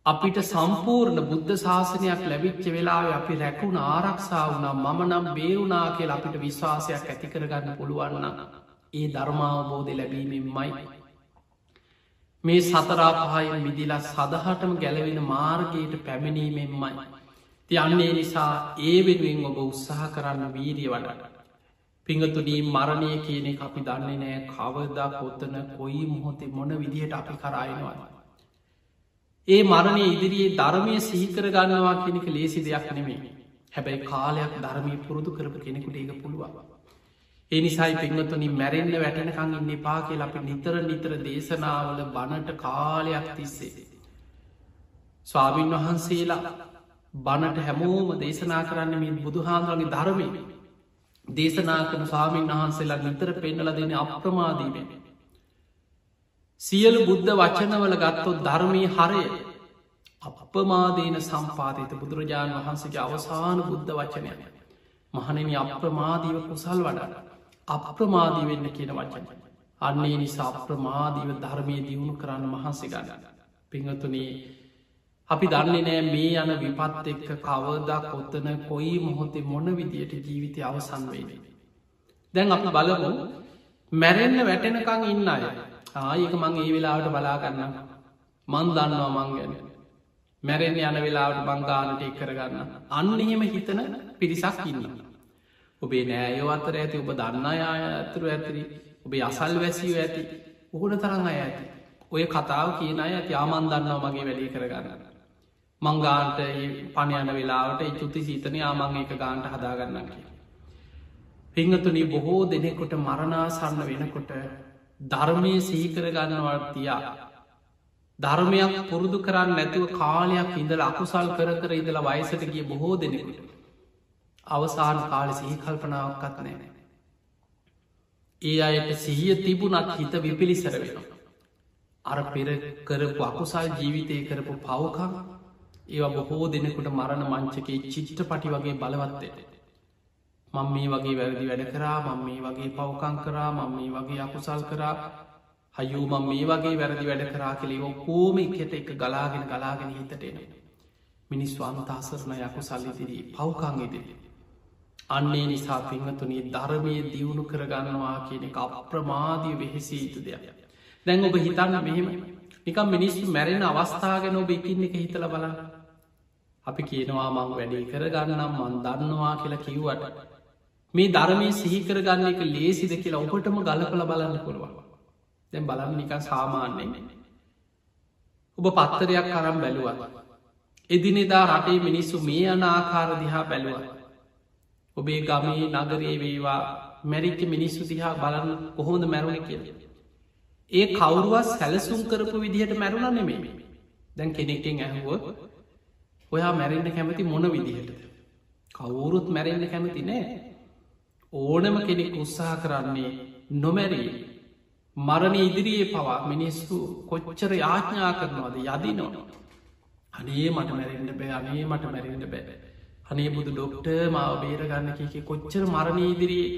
අපිට සම්පූර්ණ බුද්ධ ශාසනයක් ලැබිච්ච වෙලා අපි රැකුණ ආරක්ෂා වුනම් මම නම් බේරුණා කියල අපිට විශ්වාසයක් ඇතිකරගන්න පුළුවන්න ඒ ධර්මාවබෝධ ලැබීමෙන්මයි. මේ සතරාපහයෙන් විදිලා සදහටම ගැලවෙන මාර්ගයට පැමිණීමෙන්මයි. තියන්නේ නිසා ඒ වෙනුවෙන් ඔබ උත්සාහ කරන්න වීරිය වඩට. පිංහතුනී මරණය කියනෙ අපි දන්නේ නෑ කවදා කොත්තන කොයි මොහොතේ මොන විදිහට අපි කරයිනවා. ඒ මරණය ඉදිරියේ ධර්මය සීකර ගන්නවා කෙනෙක ලේසි දෙයක් නෙමේ. හැබැයි කාලයක් ධර්මී පුරුදු කරපු කෙනෙකුට ඒක පුළුවන්. එනිසායි පිංහතුනි මැරෙන්න්න වැටෙනකං ඉන්න පා කියල අපි නිතර නිතර දේශනාවල බණට කාලයක් තිස්සේ. ස්වාමීන් වහන්සේලා බණට හැමෝම දේශනා කරන්න මේ බුදුහාන්දුරගේ ධර්මය දේශනා කන ස්වාමීන් වහන්සේලා නිතර පෙන්නල දෙන අප්‍රමාදීමෙන්. සියලු බුද්ධ වචනවල ගත්තොත් ධර්මී හරය. අපමාදීන සම්පාතයට බුදුරජාණන් වහන්සේගේ අවසාන බුද්ධ වචනය. මහනෙන අප්‍රමාදීව කුසල් වඩට අප්‍රමාදී වෙන්න කියන වචන. අන්නේ නිසා අප්‍රමාදීව ධර්මය දියුණු කරන්න මහන්සේ ගන්න. පිංහතුනේ අපි දන්නේ නෑ මේ යන විපත් එක්ක කවදක් කොත්තන කොයි මොහොතේ මොන විදියට ජීවිතය අවසන් වේනේ දැන් අපි බලමු මැරෙන්න්න වැටෙනකං ඉන්න අය. ආයක මං ඒ වෙලාවට බලාගන්න මන් දන්නවා මං ගැන. මැරෙන් යන වෙලාවට බංගානට එක් කරගන්න අන්න එහෙම හිතන පිරිසක් ඉන්න ඔබේ නෑයෝ අතර ඇති ඔබ දන්න අය ඇතුරු ඇතිරි ඔබේ අසල් වැසිව ඇති ඔහුන තරං අය ඇති. ඔය කතාව කියන අය ඇති. ආමන් දන්නවා මගේ වැඩි කරගන්න. මංගාන්ට පණ යන වෙලාවට චුති සීතනය ආමං එක ගාන්ට හදාගන්න කිය පිංහතුනි බොහෝ දෙනෙකොට මරණාසන්න වෙනකොට ධර්මය සීකර ගන්නවර්තියා ධර්මයක් පුරුදු කරන්න නැතිව කාලයක් ඉඳල අකුසල් කර කර ඉඳලා වයිසට ගිය බොහෝ දෙනෙකුට අවසාන කාල සිහි කල්පනාවක්කත් නෑ ඒ අයට සිහිය තිබුණත් හිත විපිලිසර වෙනවා. අර පෙර කරපු අකුසල් ජීවිතය කරපු පවකම් ඒවා බොහෝ දෙනෙකුට මරණ මංචකේ චිච්ට පටි වගේ බලවත්තේ මං මේ වගේ වැරදි වැඩ කරා මං මේ වගේ පවකං කරා මං මේ වගේ අකුසල් කරා. හයු මං මේ වගේ වැරදි වැඩ කරා කළේ ඔක්කෝම එකට එක ගලාගෙන ගලාගෙන හිතටෙන මිනිස්ු අන්තාසරණ යකු සල්ලිතිරී පවකං ඉදිරි. අන්නේ නිසා පිංහතුනී ධර්මය දියුණු කරගන්නවා කියන එක අප්‍රමාධී වෙහෙසි යුතු දෙයක්. දැන් ඔබ හිතන්න මෙහෙම. නිකම් මිනිස්සු මැරෙන අවස්ථාගෙන ඔබ එකින් එක හිතල බලන්න. අපි කියනවා මං වැඩේ කරගන්නම් මන් දන්නවා කියලා කිව්වට මේ ධර්මය සිහිකර ගන්න එක ලේසිද කියලා ඔබටම ගලපල බලන්න පුළුවන්. දැන් බලන්න නිකන් සාමාන්‍යයෙන්. ඔබ පත්තරයක් කරම් බැලුවත් එදිනෙදා රටේ මිනිස්සු මේ අන ආකාර දිහා බැලුව ඔබේ ගමේ නගරේ වේවා මැරිච්ච මිනිස්සු දිහා බලන්න කොහොඳ මැරුණ කියල. ඒ කවුරුවත් සැලසුම් කරපු විදිහට මැරුණ නෙමේ දැන් කෙනෙක්ටෙන් ඇහුවොත් ඔයා මැරෙන්න්න කැමති මොන විදිහට කවුරුත් මැරෙන්න්න කැමති නෑ. ඕනම කෙනෙක් උත්සාහ කරන්නේ නොමැරී මරණ ඉදිරියේ පවා මිනිස්සු කොච්චර යාඥා කරනවාද යදිනවා. අනේ මට මැරෙන්ට බෑ අනේ මට මැරෙන්ට බෑ. අනේ බුදු ඩොක්ට මාව බේරගන්න කියක කොච්චර මරණ ඉදිරියේ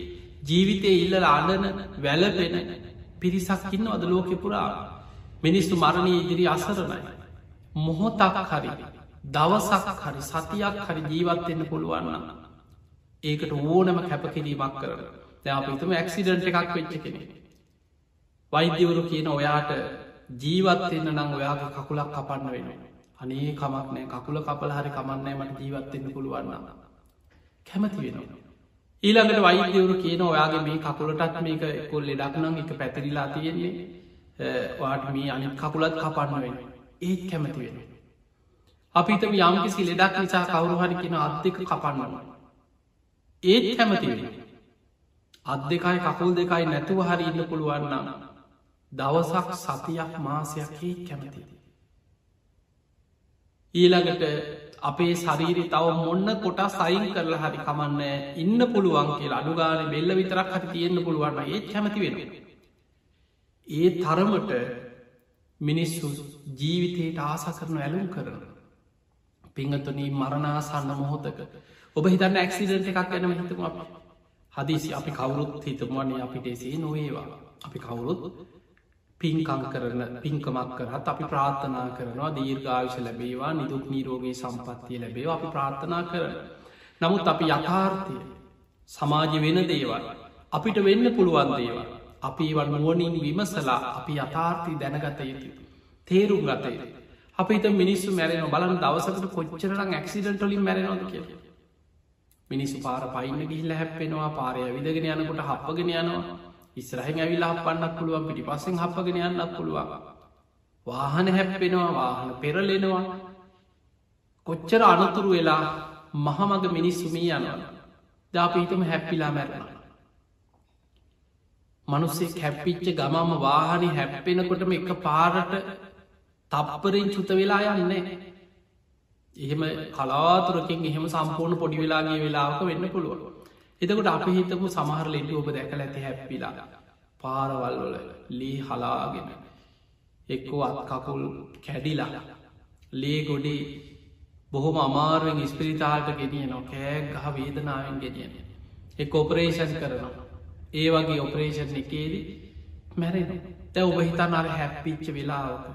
ජීවිතය ඉල්ලල අඩන වැලපෙන පිරිසක්කින්න අද ලෝකෙ පුරා? මිනිස්සු මරණී ඉදිරි අසරණයි. මොහොතක් හරි දවසක් හරි සතියක් හරි ජීවත්වෙන්න පුළුවන්න ඒකට ඕනම කැපකිරීමක් කරන. දැ අපිතම ඇක්සිඩන්ට එකක් වෙච්ච කෙනෙ වෛද්‍යවරු කියන ඔයාට ජීවත්වෙන්න නම් ඔයාගේ කකුලක් කපන්න වෙන අනේ කමක් නෑ. කකුල කපල හරි කමන්නෑ මට ජීවත්වෙන්න පුළුවන්න කැමති වෙනවා. ඊළඟට වෛද්‍යවරු කියන ඔයාගේ මේ කකුලටත් මේක කොල් ලෙඩක්නම් එක පැතිරිලා තියෙන්නේ. වාට මේ අනි කකුලත් කපන්න වෙන ඒත් කැමති වෙන අපිත යම්කිසි ලෙඩක් නිසා කවුරු හරි කියෙන අත් දෙක කපන්නවා ඒත් කැමති අත් දෙකයි කකුල් දෙකයි නැතුව හරි ඉන්න පුළුවන්න දවසක් සතියක් මාසයක් කැමති. ඊළඟට අපේ ශරීරි තව මොන්න කොටා සයින් කරලා හරි කමන්න ඉන්න පුළුවන් කියලා අඩුගාන බෙල්ල විතරක් හරි තියෙන්න්න පුළුවන්න ඒ කැමති වෙන. ඒ තරමට මිනිස්සු ජීවිතයට ආස කරන ඇලුම් කරන. පිංහතුනී මරණාසන්න මොහොතක ඔබ හිතන්න ඇක්සිඩන්ට එකක් ගැන හිතම අප හදිසි අපි කවුරුත් හිතමන්නේ අපිට එසේ නොඒවා අපි කවුරුත් පින්කං කරන පින්කමක් කරත් අපි ප්‍රාර්ථනා කරනවා දීර්ඝාවිශ ලැබේවා නිදුක් නීරෝගේ සම්පත්තිය ලැබේ අපි ප්‍රාර්ථනා කරන. නමුත් අපි යථාර්ථය සමාජ වෙන දේවල් අපිට වෙන්න පුළුවන් දේවල් අපි වන් නුවනින් විමසලා අපි යථාර්ථී දැනගත යුතු. තේරුම් ගතය. අපිත මිනිස්සු මැරෙන බලන් දවසකට කොච්චරක් ඇක්සිඩන්ටලින් මැරෙනොද කිය. මිනිස්සු පාර පයින්න ගිහිල්ල හැප්පෙනවා පාරය විදගෙන යනකොට හප්පගෙන යනවා. ඉස්රහෙන් ඇවිලා හපන්නක් පුළුවන් පිටි පස්සෙන් හපගෙන යන්නක් පුළුවන්. වාහන හැප්පෙනවා වාහන පෙරලෙනවා. කොච්චර අනතුරු වෙලා මහමග මිනිස්සුමී යනවා. ජාපීතම හැප්පිලා මැරෙන මනුස්සේ කැප්පිච්ච ගමම වාහනි හැප්පෙනකොටම එක පාරට තප්පරෙන් චුත වෙලා යන්නේ. එහෙම කලාතුරකින් එහෙම සම්පූර්ණ පොඩි වෙලාගේ වෙලාක වෙන්න පුළුවන්. එතකොට අප හිතපු සමහර ලෙඩි ඔබ දැකල ඇති හැප්පිලා. පාරවල්වල ලී හලාගෙන එක්කෝ අත් කකුල් කැඩිලා ලේ ගොඩි බොහොම අමාරුවෙන් ස්පිරිතාල්ට ගෙනිය නො කෑ ගහ වේදනාවෙන් ගෙනියන එක් ඔපරේෂන් කරනවා. ඒ වගේ ඔපරේෂන් එකේදී මැරෙන තැ ඔබ හිතන් අර හැප්පිච්ච වෙලාවක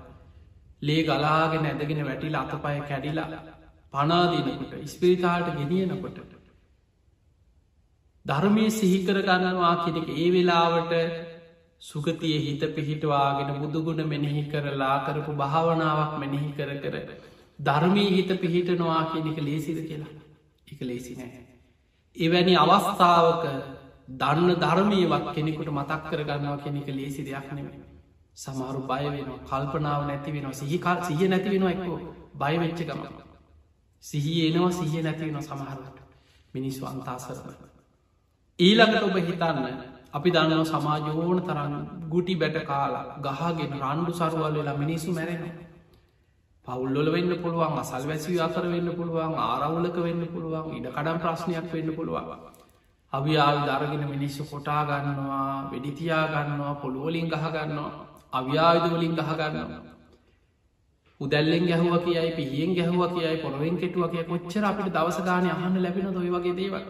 ලේ ගලාගෙන ඇදගෙන වැටිලා අතපය කැඩිලා පනාදීනකොට ස්පිරිතාල්ට ගෙනියනකොට ධර්මය සිහිකර ගන්නවා කෙනෙක් ඒ වෙලාවට සුගතිය හිත පිහිටවාගෙන බුදුගුණ මෙනෙහි කරලා කරපු භාවනාවක් මෙනෙහි කර කර ධර්මී හිත පිහිටනවා කෙනෙක ලේසිද කියලා එක ලේසි නෑ. එවැනි අවස්ථාවක දන්න ධර්මයවත් කෙනෙකුට මතක් කර ගන්නවා කෙනෙක ලේසි දෙයක් නෙම සමහරු බය වෙනවා කල්පනාව නැති වෙනවා. සිහිකාල් සිහ නැති වෙනවා එක්කෝ. බයවෙච්ච ගම සිහිය එනවා සිහිය නැති වෙන සමහරට මිනිස් වන්තාසරන ඊළඟට ඔබ හිතන්න අපි දන්නව සමාජෝන තරන්න ගුටි බැට කාලා ගහගෙන රණ්ඩු සරුවල් වෙලා මිනිසු මැරෙන පවුල්ලොල වෙන්න පුළුවන් අසල් වැසි අතර වෙන්න පුළුවන් ආරවුලක වෙන්න පුළුවන් ඉඩ කඩම් ප්‍රශ්නයක් වෙන්න පුළුවන්. අවියාල් දරගෙන මිනිස්සු කොටා ගන්නවා වෙඩිතියා ගන්නවා පොළුවලින් ගහගන්නවා අව්‍යාවිදවලින් ගහගන්නවා උදැල්ලෙන් ගැහුව කියයි පිහියෙන් ගැහුව කියයි පොරොවෙන් කෙටුව කිය කොච්චර අපිට දවස ගානය අහන්න ලැබෙන දොයි වගේ දේවල්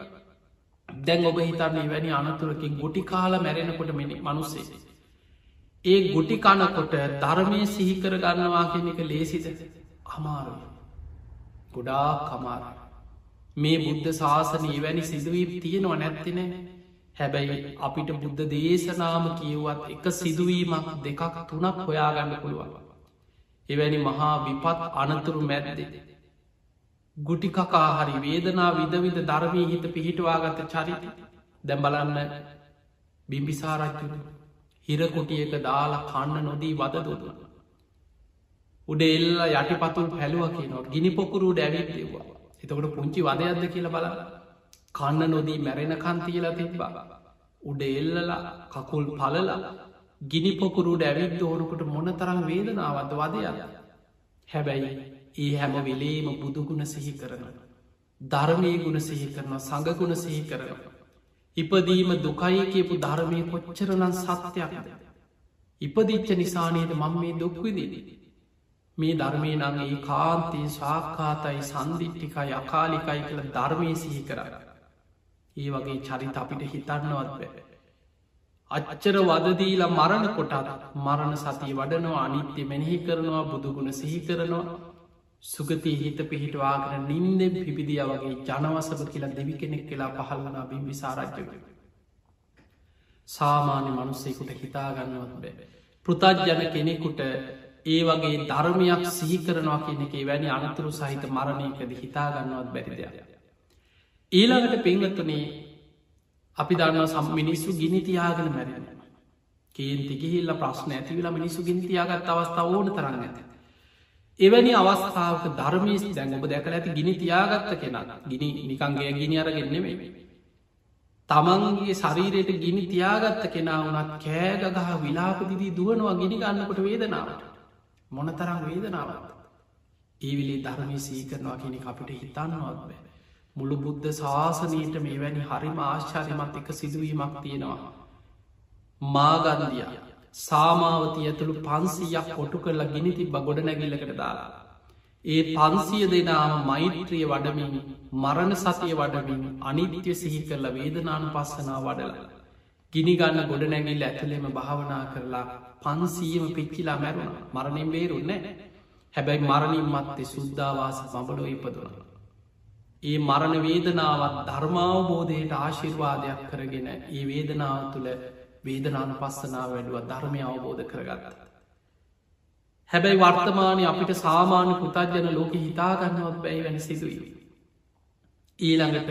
දැන් ඔබ හිතන්නේ වැනි අනතුරකින් ගුටි කාල මැරෙනකොට මෙනි මනුස්සේ. ඒ ගුටි කනකොට ධර්මය සිහිකර ගන්නවා කෙනෙක ලේසිද අමාරුව. ගොඩා කමාර. මේ බුද්ධ ශාසනී වැනි සිදුවීම් තියෙනවා නැත්තින හැබැයි අපිට බුද්ධ දේශනාම කියවත් එක සිදුවීමක් දෙකක් තුනක් හොයාගන්න පුළුවන්. එවැනි මහා විපත් අනතුරු මැද්දෙ. ගුටිකකා හරි වේදනා විදවිද ධර්මී හිත පිහිටවාගත චරිත. දැම් බලන්න බිම්බිසාරච්චුට හිරකොටියක දාලා කන්න නොදී වද දොතුන. උඩ එල්ල යටිපතුල් පැලුව කියනවා. ගිනි පොකුරු ඩැවිදවා එතකොට පුංචි වදයක්ද කියල බල කන්න නොදී මැරෙන කන්තිීලා තිබ්බා උඩ එල්ලලා කකුල් පලලා ගිනි පොකුරු ඩැවිත් ඕනකොට මොන තරම් වේදනාවද වදයක් හැබැයි ඒ හැම වෙලේම බුදුගුණ සිහි කරන. ධර්මය ගුණ සිහි කරනවා සඟගුණ සිහි කරනවා. ඉපදීම දුකයි කියපු ධර්මය කොච්චරනන් සත්‍යයක්ද. ඉපදිච්ච නිසානයද මං මේ දුක්විදිදී. මේ ධර්මය නං ඒ කාන්තයේ ශාක්කාතයි සන්දිිට්ටිකයි අකාලිකයි කළ ධර්මය සිහි කර. ඒ වගේ චරිත අපිට හිතන්නවත් බෑ. අච්චර වදදීල මරණ කොටත් මරණ සතිය වඩනවා අනිත්‍ය මෙනෙහි කරනවා බුදුගුණ සිහි කරනවා සුගති හිත පිහිටවාගෙන නින්දෙන් පිපිදිය වගේ ජනවසප කියලා දෙවි කෙනෙක් කියලා පහල්වනා බිම් විසාරජ්‍යක. සාමාන්‍ය මනුස්සෙකුට හිතාගන්නවත් බෑ. පෘතජ්ජන කෙනෙකුට ඒ වගේ ධර්මයක් සිහිකරනවා කියනෙකේ වැනි අනතුරු සහිත මරණයකද හිතාගන්නවත් බැරිදයක්. ඊළඟට පිංගත්තුනේ අපි දන්න සම් මිනිස්සු ගිනිතියාගෙන මැරෙන. කේන්ති ගිහිල්ල ප්‍රශ්න ඇතිවිලා මිනිස්සු ගිනිතියාගත් අවස්ථාව ඕන තරන්න ඇත. එවැනි අවස්ථාවක ධර්මී දැන් ඔබ දැකල ඇති ගිනි තියාගත්ත කෙන ගිනි නිකන්ගේ ගිනි අරගෙන්නෙවේ තමන්ගේ ශරීරයට ගිනි තියාගත්ත කෙනා වනත් කෑගගහ විලාපදිදී දුවනවා ගිනි ගන්නකොට වේදනාවට මොන තරම් වේදනාවත් ඒවිලේ ධර්මය සීකරනවා කෙනෙ අපිට හිතන්නවත් බෑ මුළු බුද්ධ ශාසනයට මේ වැනි හරිම ආශ්චාරයමත් එක සිදුවීමක් තියෙනවා මාගන්දිය සාමාවතිය ඇතුළු පන්සීයක් කොටු කරලා ගිනි තිබ ගොඩ නැගිල්ලකට දාලා ඒ පන්සිය දෙනාම මෛත්‍රිය වඩමින් මරණ සතිය වඩමින් අනිත්‍ය සිහි කරලා වේදනානු පස්සනා වඩල. ගිනිගන්න ගොඩ නැගිල්ල ඇතුළෙම භාවනා කරලා පන්සීම පිච්චිලා මැරුණ මරණින් බේරුන්න හැබැයි මරණින් මත්තේ සුද්ධවාස මබලෝ ඉපදුන. ඒ මරණ වේදනාවත් ධර්මාවබෝධයට ආශිර්වාදයක් කරගෙන ඒ වේදනාව තුළ වේදනාන පස්සනාව වැඩුව ධර්මය අවබෝධ කරගත්ත. හැබැයි වර්තමානය අපිට සාමාන්‍ය පුතජන ලෝක හිතාගන්නවත් බැයි වැනි සිදුවී. ඊළඟට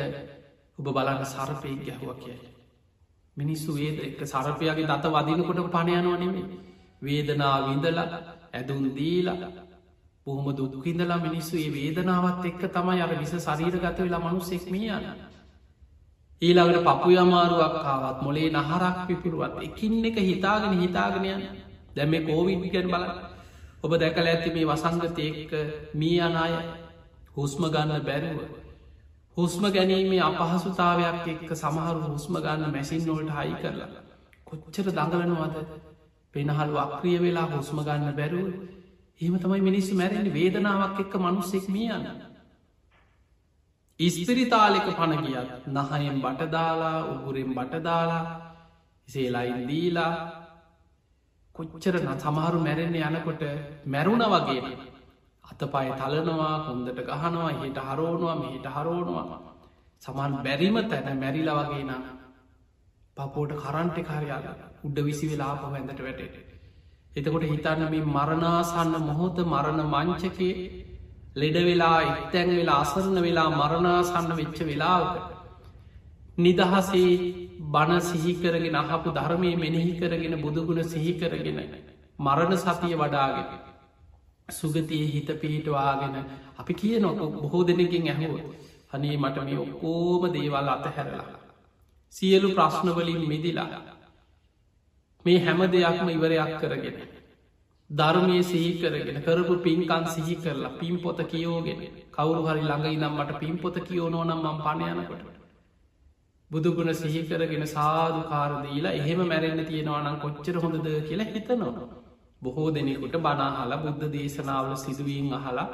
ඔබ බලන්න සරපයෙක් ගැහුව කියයි. මිනිස්සු වේද එක සරපයගේ දත වදිනකොට පණයනවා නෙමේ. වේදනා විඳල ඇදුන් දීලා බොහොම දුදුකින්දලා මිනිස්සු ඒ වේදනාවත් එක්ක තමයි අර විස සරීර ගත වෙලා මනුස්සෙක් මිය යන්න. ඊළඟට පපු අමාරුවක් කාවත් මොලේ නහරක් පිපිරුවත් එකින් එක හිතාගෙන හිතාගෙනයන් දැම කෝවිඩ්ගැන් බලන්න ඔබ දැකල ඇති මේ වසංගතයක මී අනාය හුස්ම ගන්න බැරුව. හුස්ම ගැනීමේ අපහසුතාවයක් එක්ක සමහරු හුස්ම ගන්න මැසින් නොල්ට හයි කරලා. කොච්චර දඟලනවාද පෙනහල්ු අක්‍රිය වෙලා හුස්ම ගන්න බැරුව ඒම තමයි මිනිස්සු මැරෙන්ට වේදනාවක් එක්ක මනුස්සෙක් මිය යන්න. ඉස්පිරිතාලෙක පණ ගියත් නහයෙන් බටදාලා උගුරෙන් බටදාලා සේලයින් දීලා කොච්චර සමහරු මැරෙන්නේ යනකොට මැරුණ වගේ. අතපය තලනවා හොන්දට ගහනවා හිට හරෝනවා මෙහිට හරෝනවා සමන් බැරිම තැන මැරිලා වගේ නම් පපෝට කරන්ටි කාරයාල උඩ විසි වෙලා පහ ඇඳට වැටට එතකොට හිතන්න මේ මරණාසන්න මොහොත මරණ මංචකේ ලෙඩ වෙලා එත්තැන් වෙලා අසරන්න වෙලා මරණාසන්න වෙච්ච වෙලාවක නිදහසේ බණ සිහිකරගෙන අහපු ධර්මය මෙනෙහි කරගෙන බුදුගුණ සිහිකරගෙන මරණ සතිය වඩාගෙන සුගතිය හිත පිහිටවාගෙන අපි කිය නොක බොහෝ දෙනකින් ඇහුව අනේ මට මේ ඔක්කෝම දේවල් අත හැරලා සියලු ප්‍රශ්නවලින් මිදිලා මේ හැම දෙයක්ම ඉවරයක් කරගෙන ධර්මය සිහි කරගෙන කරපු පින්කන් සිහි කරලා පින් පොත කියෝගෙන කවරු හරි ළඟයි නම් මට පින් පොත කියෝනෝනම් මම් පණයනකොට බුදුගුණ සිහිකරගෙන සාධකාරදීලා එහෙම මැරෙන්න්න තියෙනවානම් කොච්චර හොඳද කියලා හිතනවා. බොහෝ දෙනෙකුට බනාහල බුද්ධ දේශනාවල සිදුවීන් අහලා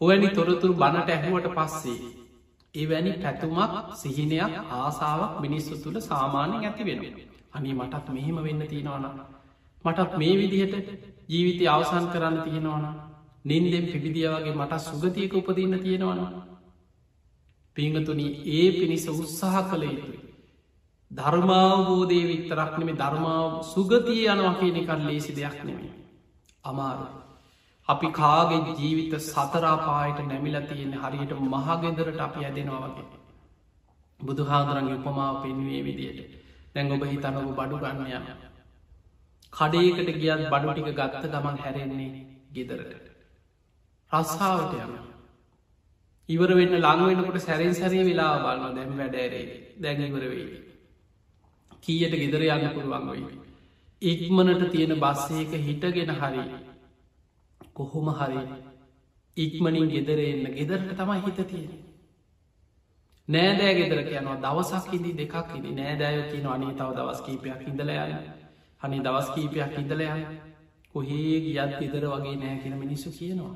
හොවැනි තොරතුරු බණට ඇහුවට පස්සේ. එවැනි පැතුමක් සිහිනයක් ආසාාවක් මිනිස්සු තුළ සාමාන්‍යෙන් ඇති වෙන. අනි මටත් මෙහෙම වෙන්න තියෙනවාන. මටත් මේ විදිහට ජීවිතය අවසන් කරන්න තියෙනවාන. නින්දෙම් පිබිදිය වගේ මට සුගතියක උපදින්න තියෙනවානවා. පිංහතුනි ඒ පිණිස උත්සාහ කළ යුතුයි. ධර්මාවබෝධය විත්තරක් නෙමේ ධර්මාව සුගතිය යනවා කියනෙකල් ලේසි දෙයක් නෙමේ. අමාරු. අපි කාගේ ජීවිත සතරාපායට නැමිල තියෙන හරියට මහගෙදරට අපි ඇදෙනවා වගේ. බුදු හාදුරන්ගේ උපමාව පෙන්වේ විදියට දැන් ඔබ හිතනොබ බඩු ගන්නයන. කඩේකට ගියත් බඩු ටික ගත්ත ගමන් හැරෙන්නේ ගෙදරට. රස්සාාවට යනවා. ඉවර වෙන්න ළංවෙනකොට සැරෙන් සැරේ වෙලා බලන්න දැම් වැඩෑරේ දැන් ඉවරවෙයි. කීයට ගෙදර යන්න පුළුවන් වෙයි. ඉක්මනට තියෙන බස්සයක හිටගෙන හරි කොහොම හරි ඉක්මනින් ගෙදර එන්න ගෙදරට තමයි හිත තියෙන. නෑදෑ ගෙදර කියනවා දවසක් ඉදි දෙකක් ඉදි නෑදෑය කියන අනේ තව දවස් කීපයක් ඉඳලයන හනි දවස් කීපයක් ඉඳලයන් කොහේ ගියත් ගෙදර වගේ නෑ කියෙන මිනිස්සු කියනවා.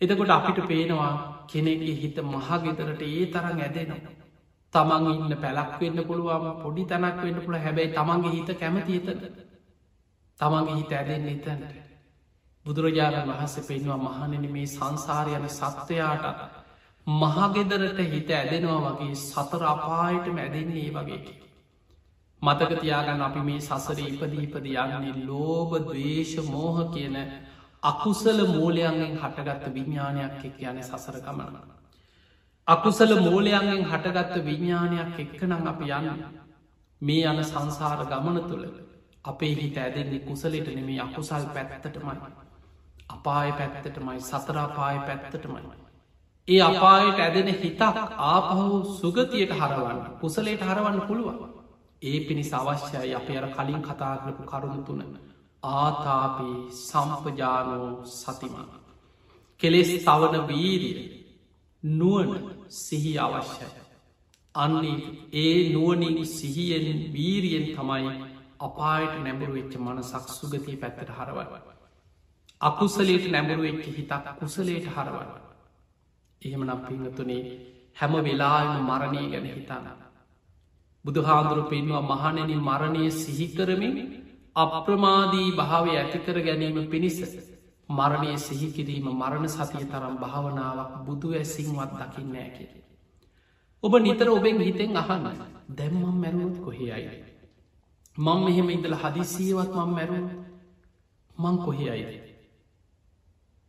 එතකොට අපිට පේනවා කෙනෙගේ හිත මහගෙදරට ඒ තරන් ඇදෙනවා. තමන් ඉන්න පැලක් වෙන්න පුළුවම පොඩි තැනක් වෙන්න පුළ හැබැයි තමන්ගේ හිත කැමති එතට තමන්ගේ හිත ඇදෙන් එතැන්ට. බුදුරජාණන් වහන්ස පෙන්වා මහනෙන මේ සංසාරයන සත්වයාට මහගෙදරට හිත ඇදෙනවා වගේ සතර අපායට මැදෙන්නේ වගේ. මතක තියාගන්න අපි මේ සසර ඉපදීපද යන්නේ ලෝබ දවේශ මෝහ කියන අකුසල මූලයන්ගෙන් හටගත්ත විඤ්ඥානයක් එක් යන සසර ගමන. අකුසල මූලයන්ගෙන් හටගත්ත විඤ්ඥානයක් එක්කනම් අප යන්න මේ යන සංසාර ගමන තුළ අපේ හිත ඇදෙන්නේ කුසලට නෙමේ අකුසල් පැත්තටමයි. අපාය පැත්තටමයි සතරාපාය පැත්තටමයි. ඒ අපායට ඇදෙන හිතක් ආපහු සුගතියට හරවන්න කුසලේට හරවන්න පුළුවන්. ඒ පිණිස අවශ්‍යයි අප අර කලින් කතා කරපු කරුණු තුන. ආතාපී සම්පජානෝ සතිමා. කෙලෙස් තවන වීරිය නුවන සිහි අවශ්‍යය. අන්නේ ඒ නුවනින් සිහියෙන් වීරියෙන් තමයි අපායට නැඹුරු වෙච්ච මනසක් සුගතිය පැත්තට හරවව අකුසලේට නැඹුරු වෙච්ච හිතක් කුසලේට හරවන්න. එහෙම නම් පිංහතුනේ හැම වෙලාම මරණය ගැන හිතාන. බුදු හාදුරු පෙන්වා මහනෙන මරණය සිහිකරමින් අප්‍රමාදී භාවය ඇතිකර ගැනීම පිණිස මරණය සිහිකිරීම මරණ සතිය තරම් භාවනාවක් බුදු ඇසිංවත් දකින්න ඇකි. ඔබ නිතර ඔබෙන් හිතෙන් අහන්න දැම්මම් මැරුණුත් කොහේයි. මං මෙහෙම ඉඳල හදිසියවත් මං මැරුණ මං කොහේයිද.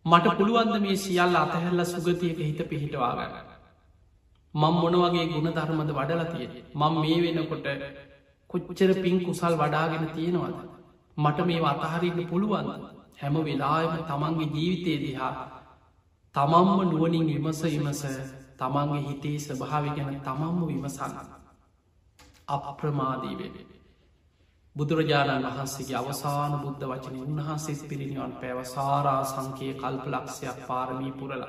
මට පුළුවන්ද මේ සියල්ල අතහැල්ල සුගතියක හිත පිහිටවාගන්න. මං මොනවගේ ගුණ ධර්මද වඩලතිය මං මේ වෙනකොට කොච්චර පින් කුසල් වඩාගෙන තියෙනවද. මට මේ අතහරින්න පුළුවන් හැම වෙලාම තමන්ගේ ජීවිතය දිහා තමම්ම නුවනින් විමස විමස තමන්ගේ හිතේ ස්භාවි ගැන තමම්ම විමසන්න. අප්‍රමාදීවේ. බුදුරජාණන් වහන්සේගේ අවසාන බුද්ධ වචන උන්වහන්සේ පිරිනිවන් පැව සාරා සංකයේ කල්ප ලක්ෂයක් පාරමී පුරල.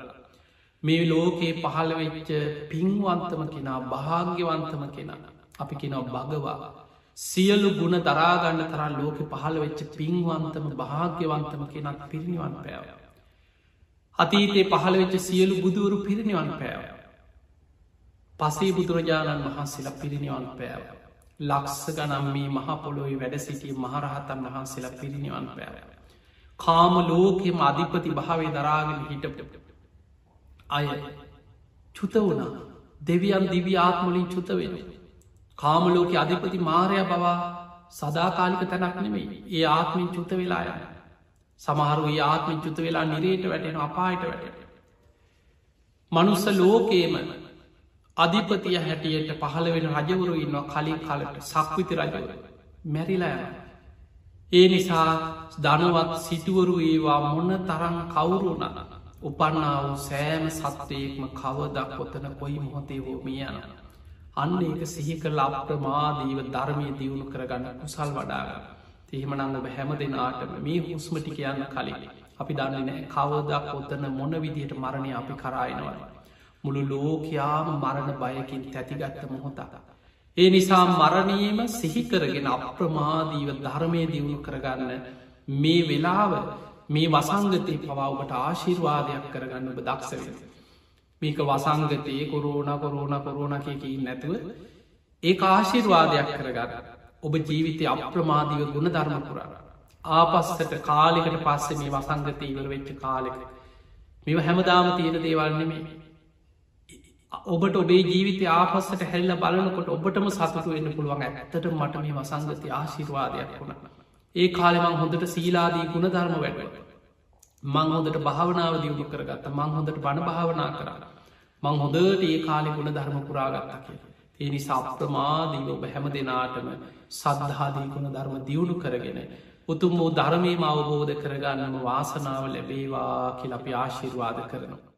මේ ලෝකයේ පහළවෙච්ච පින්වන්තම කෙනා භාග්‍යවන්තම කෙනා අපි කෙනව භගවා. සියලු ගුණ දරාගන්න තරන් ලෝක පහළ වෙච්ච පින්වන්තම භාග්‍යවන්තම කෙනත් පිරිනිවන් පැව. අතීතයේ පහළ වෙච්ච සියලු බුදුවරු පිරිනිවන් පෑව. පසේ බුදුරජාණන් වහන්සේලා පිරිනිවන් පෑව. ලක්ස ගනම් මේ මහපොළොයි වැඩ සිටිය මහරහතන් වහන්සේලා පිරිනිවන් පෑව. කාම ලෝකෙම අධිපති භාවේ දරාගෙන හිටපට. අය චුත වුණා දෙවියන් දිවි ආත්මලින් චුත වෙන. කාමලෝක අධිපති මාරය බවා සදාකාලික තැනක් නෙමෙයි ඒ ආත්මින් චුත වෙලා යන. සමහරු ඒ ආත්මින් චුත වෙලා නිරේට වැටෙන අපායට වැට. මනුස්ස ලෝකේම අධිපතිය හැටියට පහළ වෙන රජවරු ඉන්නවා කලින් කලට සක්විති රජවර මැරිලා යන. ඒ නිසා ධනවත් සිටුවරු ඒවා මොන්න තරං කවුරුන උපන්නා වූ සෑම සත්වයෙක්ම කවදක් කොතන කොයි මොහොතේ හෝ මිය යන. අන්න ඒක සිහි කර අප්‍රමාදීව ධර්මය දියුණු කරගන්න කුසල් වඩාගන්න. එහෙමනං ඔබ හැම දෙනාටම මේ හුස්මටි කියන්න කලින් අපි දන්නේ නෑ කවදක් ඔත්තන මොන විදියට මරණය අපි කරායනවා. මුළු ලෝකයාම මරණ බයකින් තැතිගත්ත මොහොතක. ඒ නිසා මරණයම සිහිකරගෙන අප්‍රමාදීව ධර්මය දියුණු කරගන්න මේ වෙලාව මේ වසංගතය පවාවට ආශිර්වාදයක් කරගන්න ඔබ දක්ෂවෙන. මේක වසංගතයේ කොරෝණ කොරෝණ කොරෝණ කියකින් නැතුව ඒ ආශිර්වාදයක් කරගන්න ඔබ ජීවිතය අප්‍රමාදීව ගුණ ධර්ම පුරාණ. ආපස්සට කාලිකට පස්සේ මේ වසංගතය ඉවර වෙච්ච කාලෙක. මෙ හැමදාම තියෙන දේවල් නෙමේ ඔබට ඔබේ ජීවිත ආපස්සට හැල්ල බලනකොට ඔබටම සතුට වෙන්න පුළුවන් ඇත්තට මට මේ වසංගති ආශිර්වාදයක් වුණ. ඒ කාලෙමං හොඳට සීලාදී ගුණ ධර්ම වැඩ. මං හොඳට භාවනාව දියුණු කරගත්ත මං හොඳට බණ භාවනා කරන්න. මං හොඳට ඒ කාලෙ ගුණ ධර්ම පුරාගත්තා කිය. ඒ නිසා අප්‍රමාදී ඔබ හැම දෙනාටම සද්ධාදී ගුණ ධර්ම දියුණු කරගෙන. උතුම් වූ ධර්මීම අවබෝධ කරගන්නම වාසනාව ලැබේවා කියල අපි ආශිර්වාද කරනවා.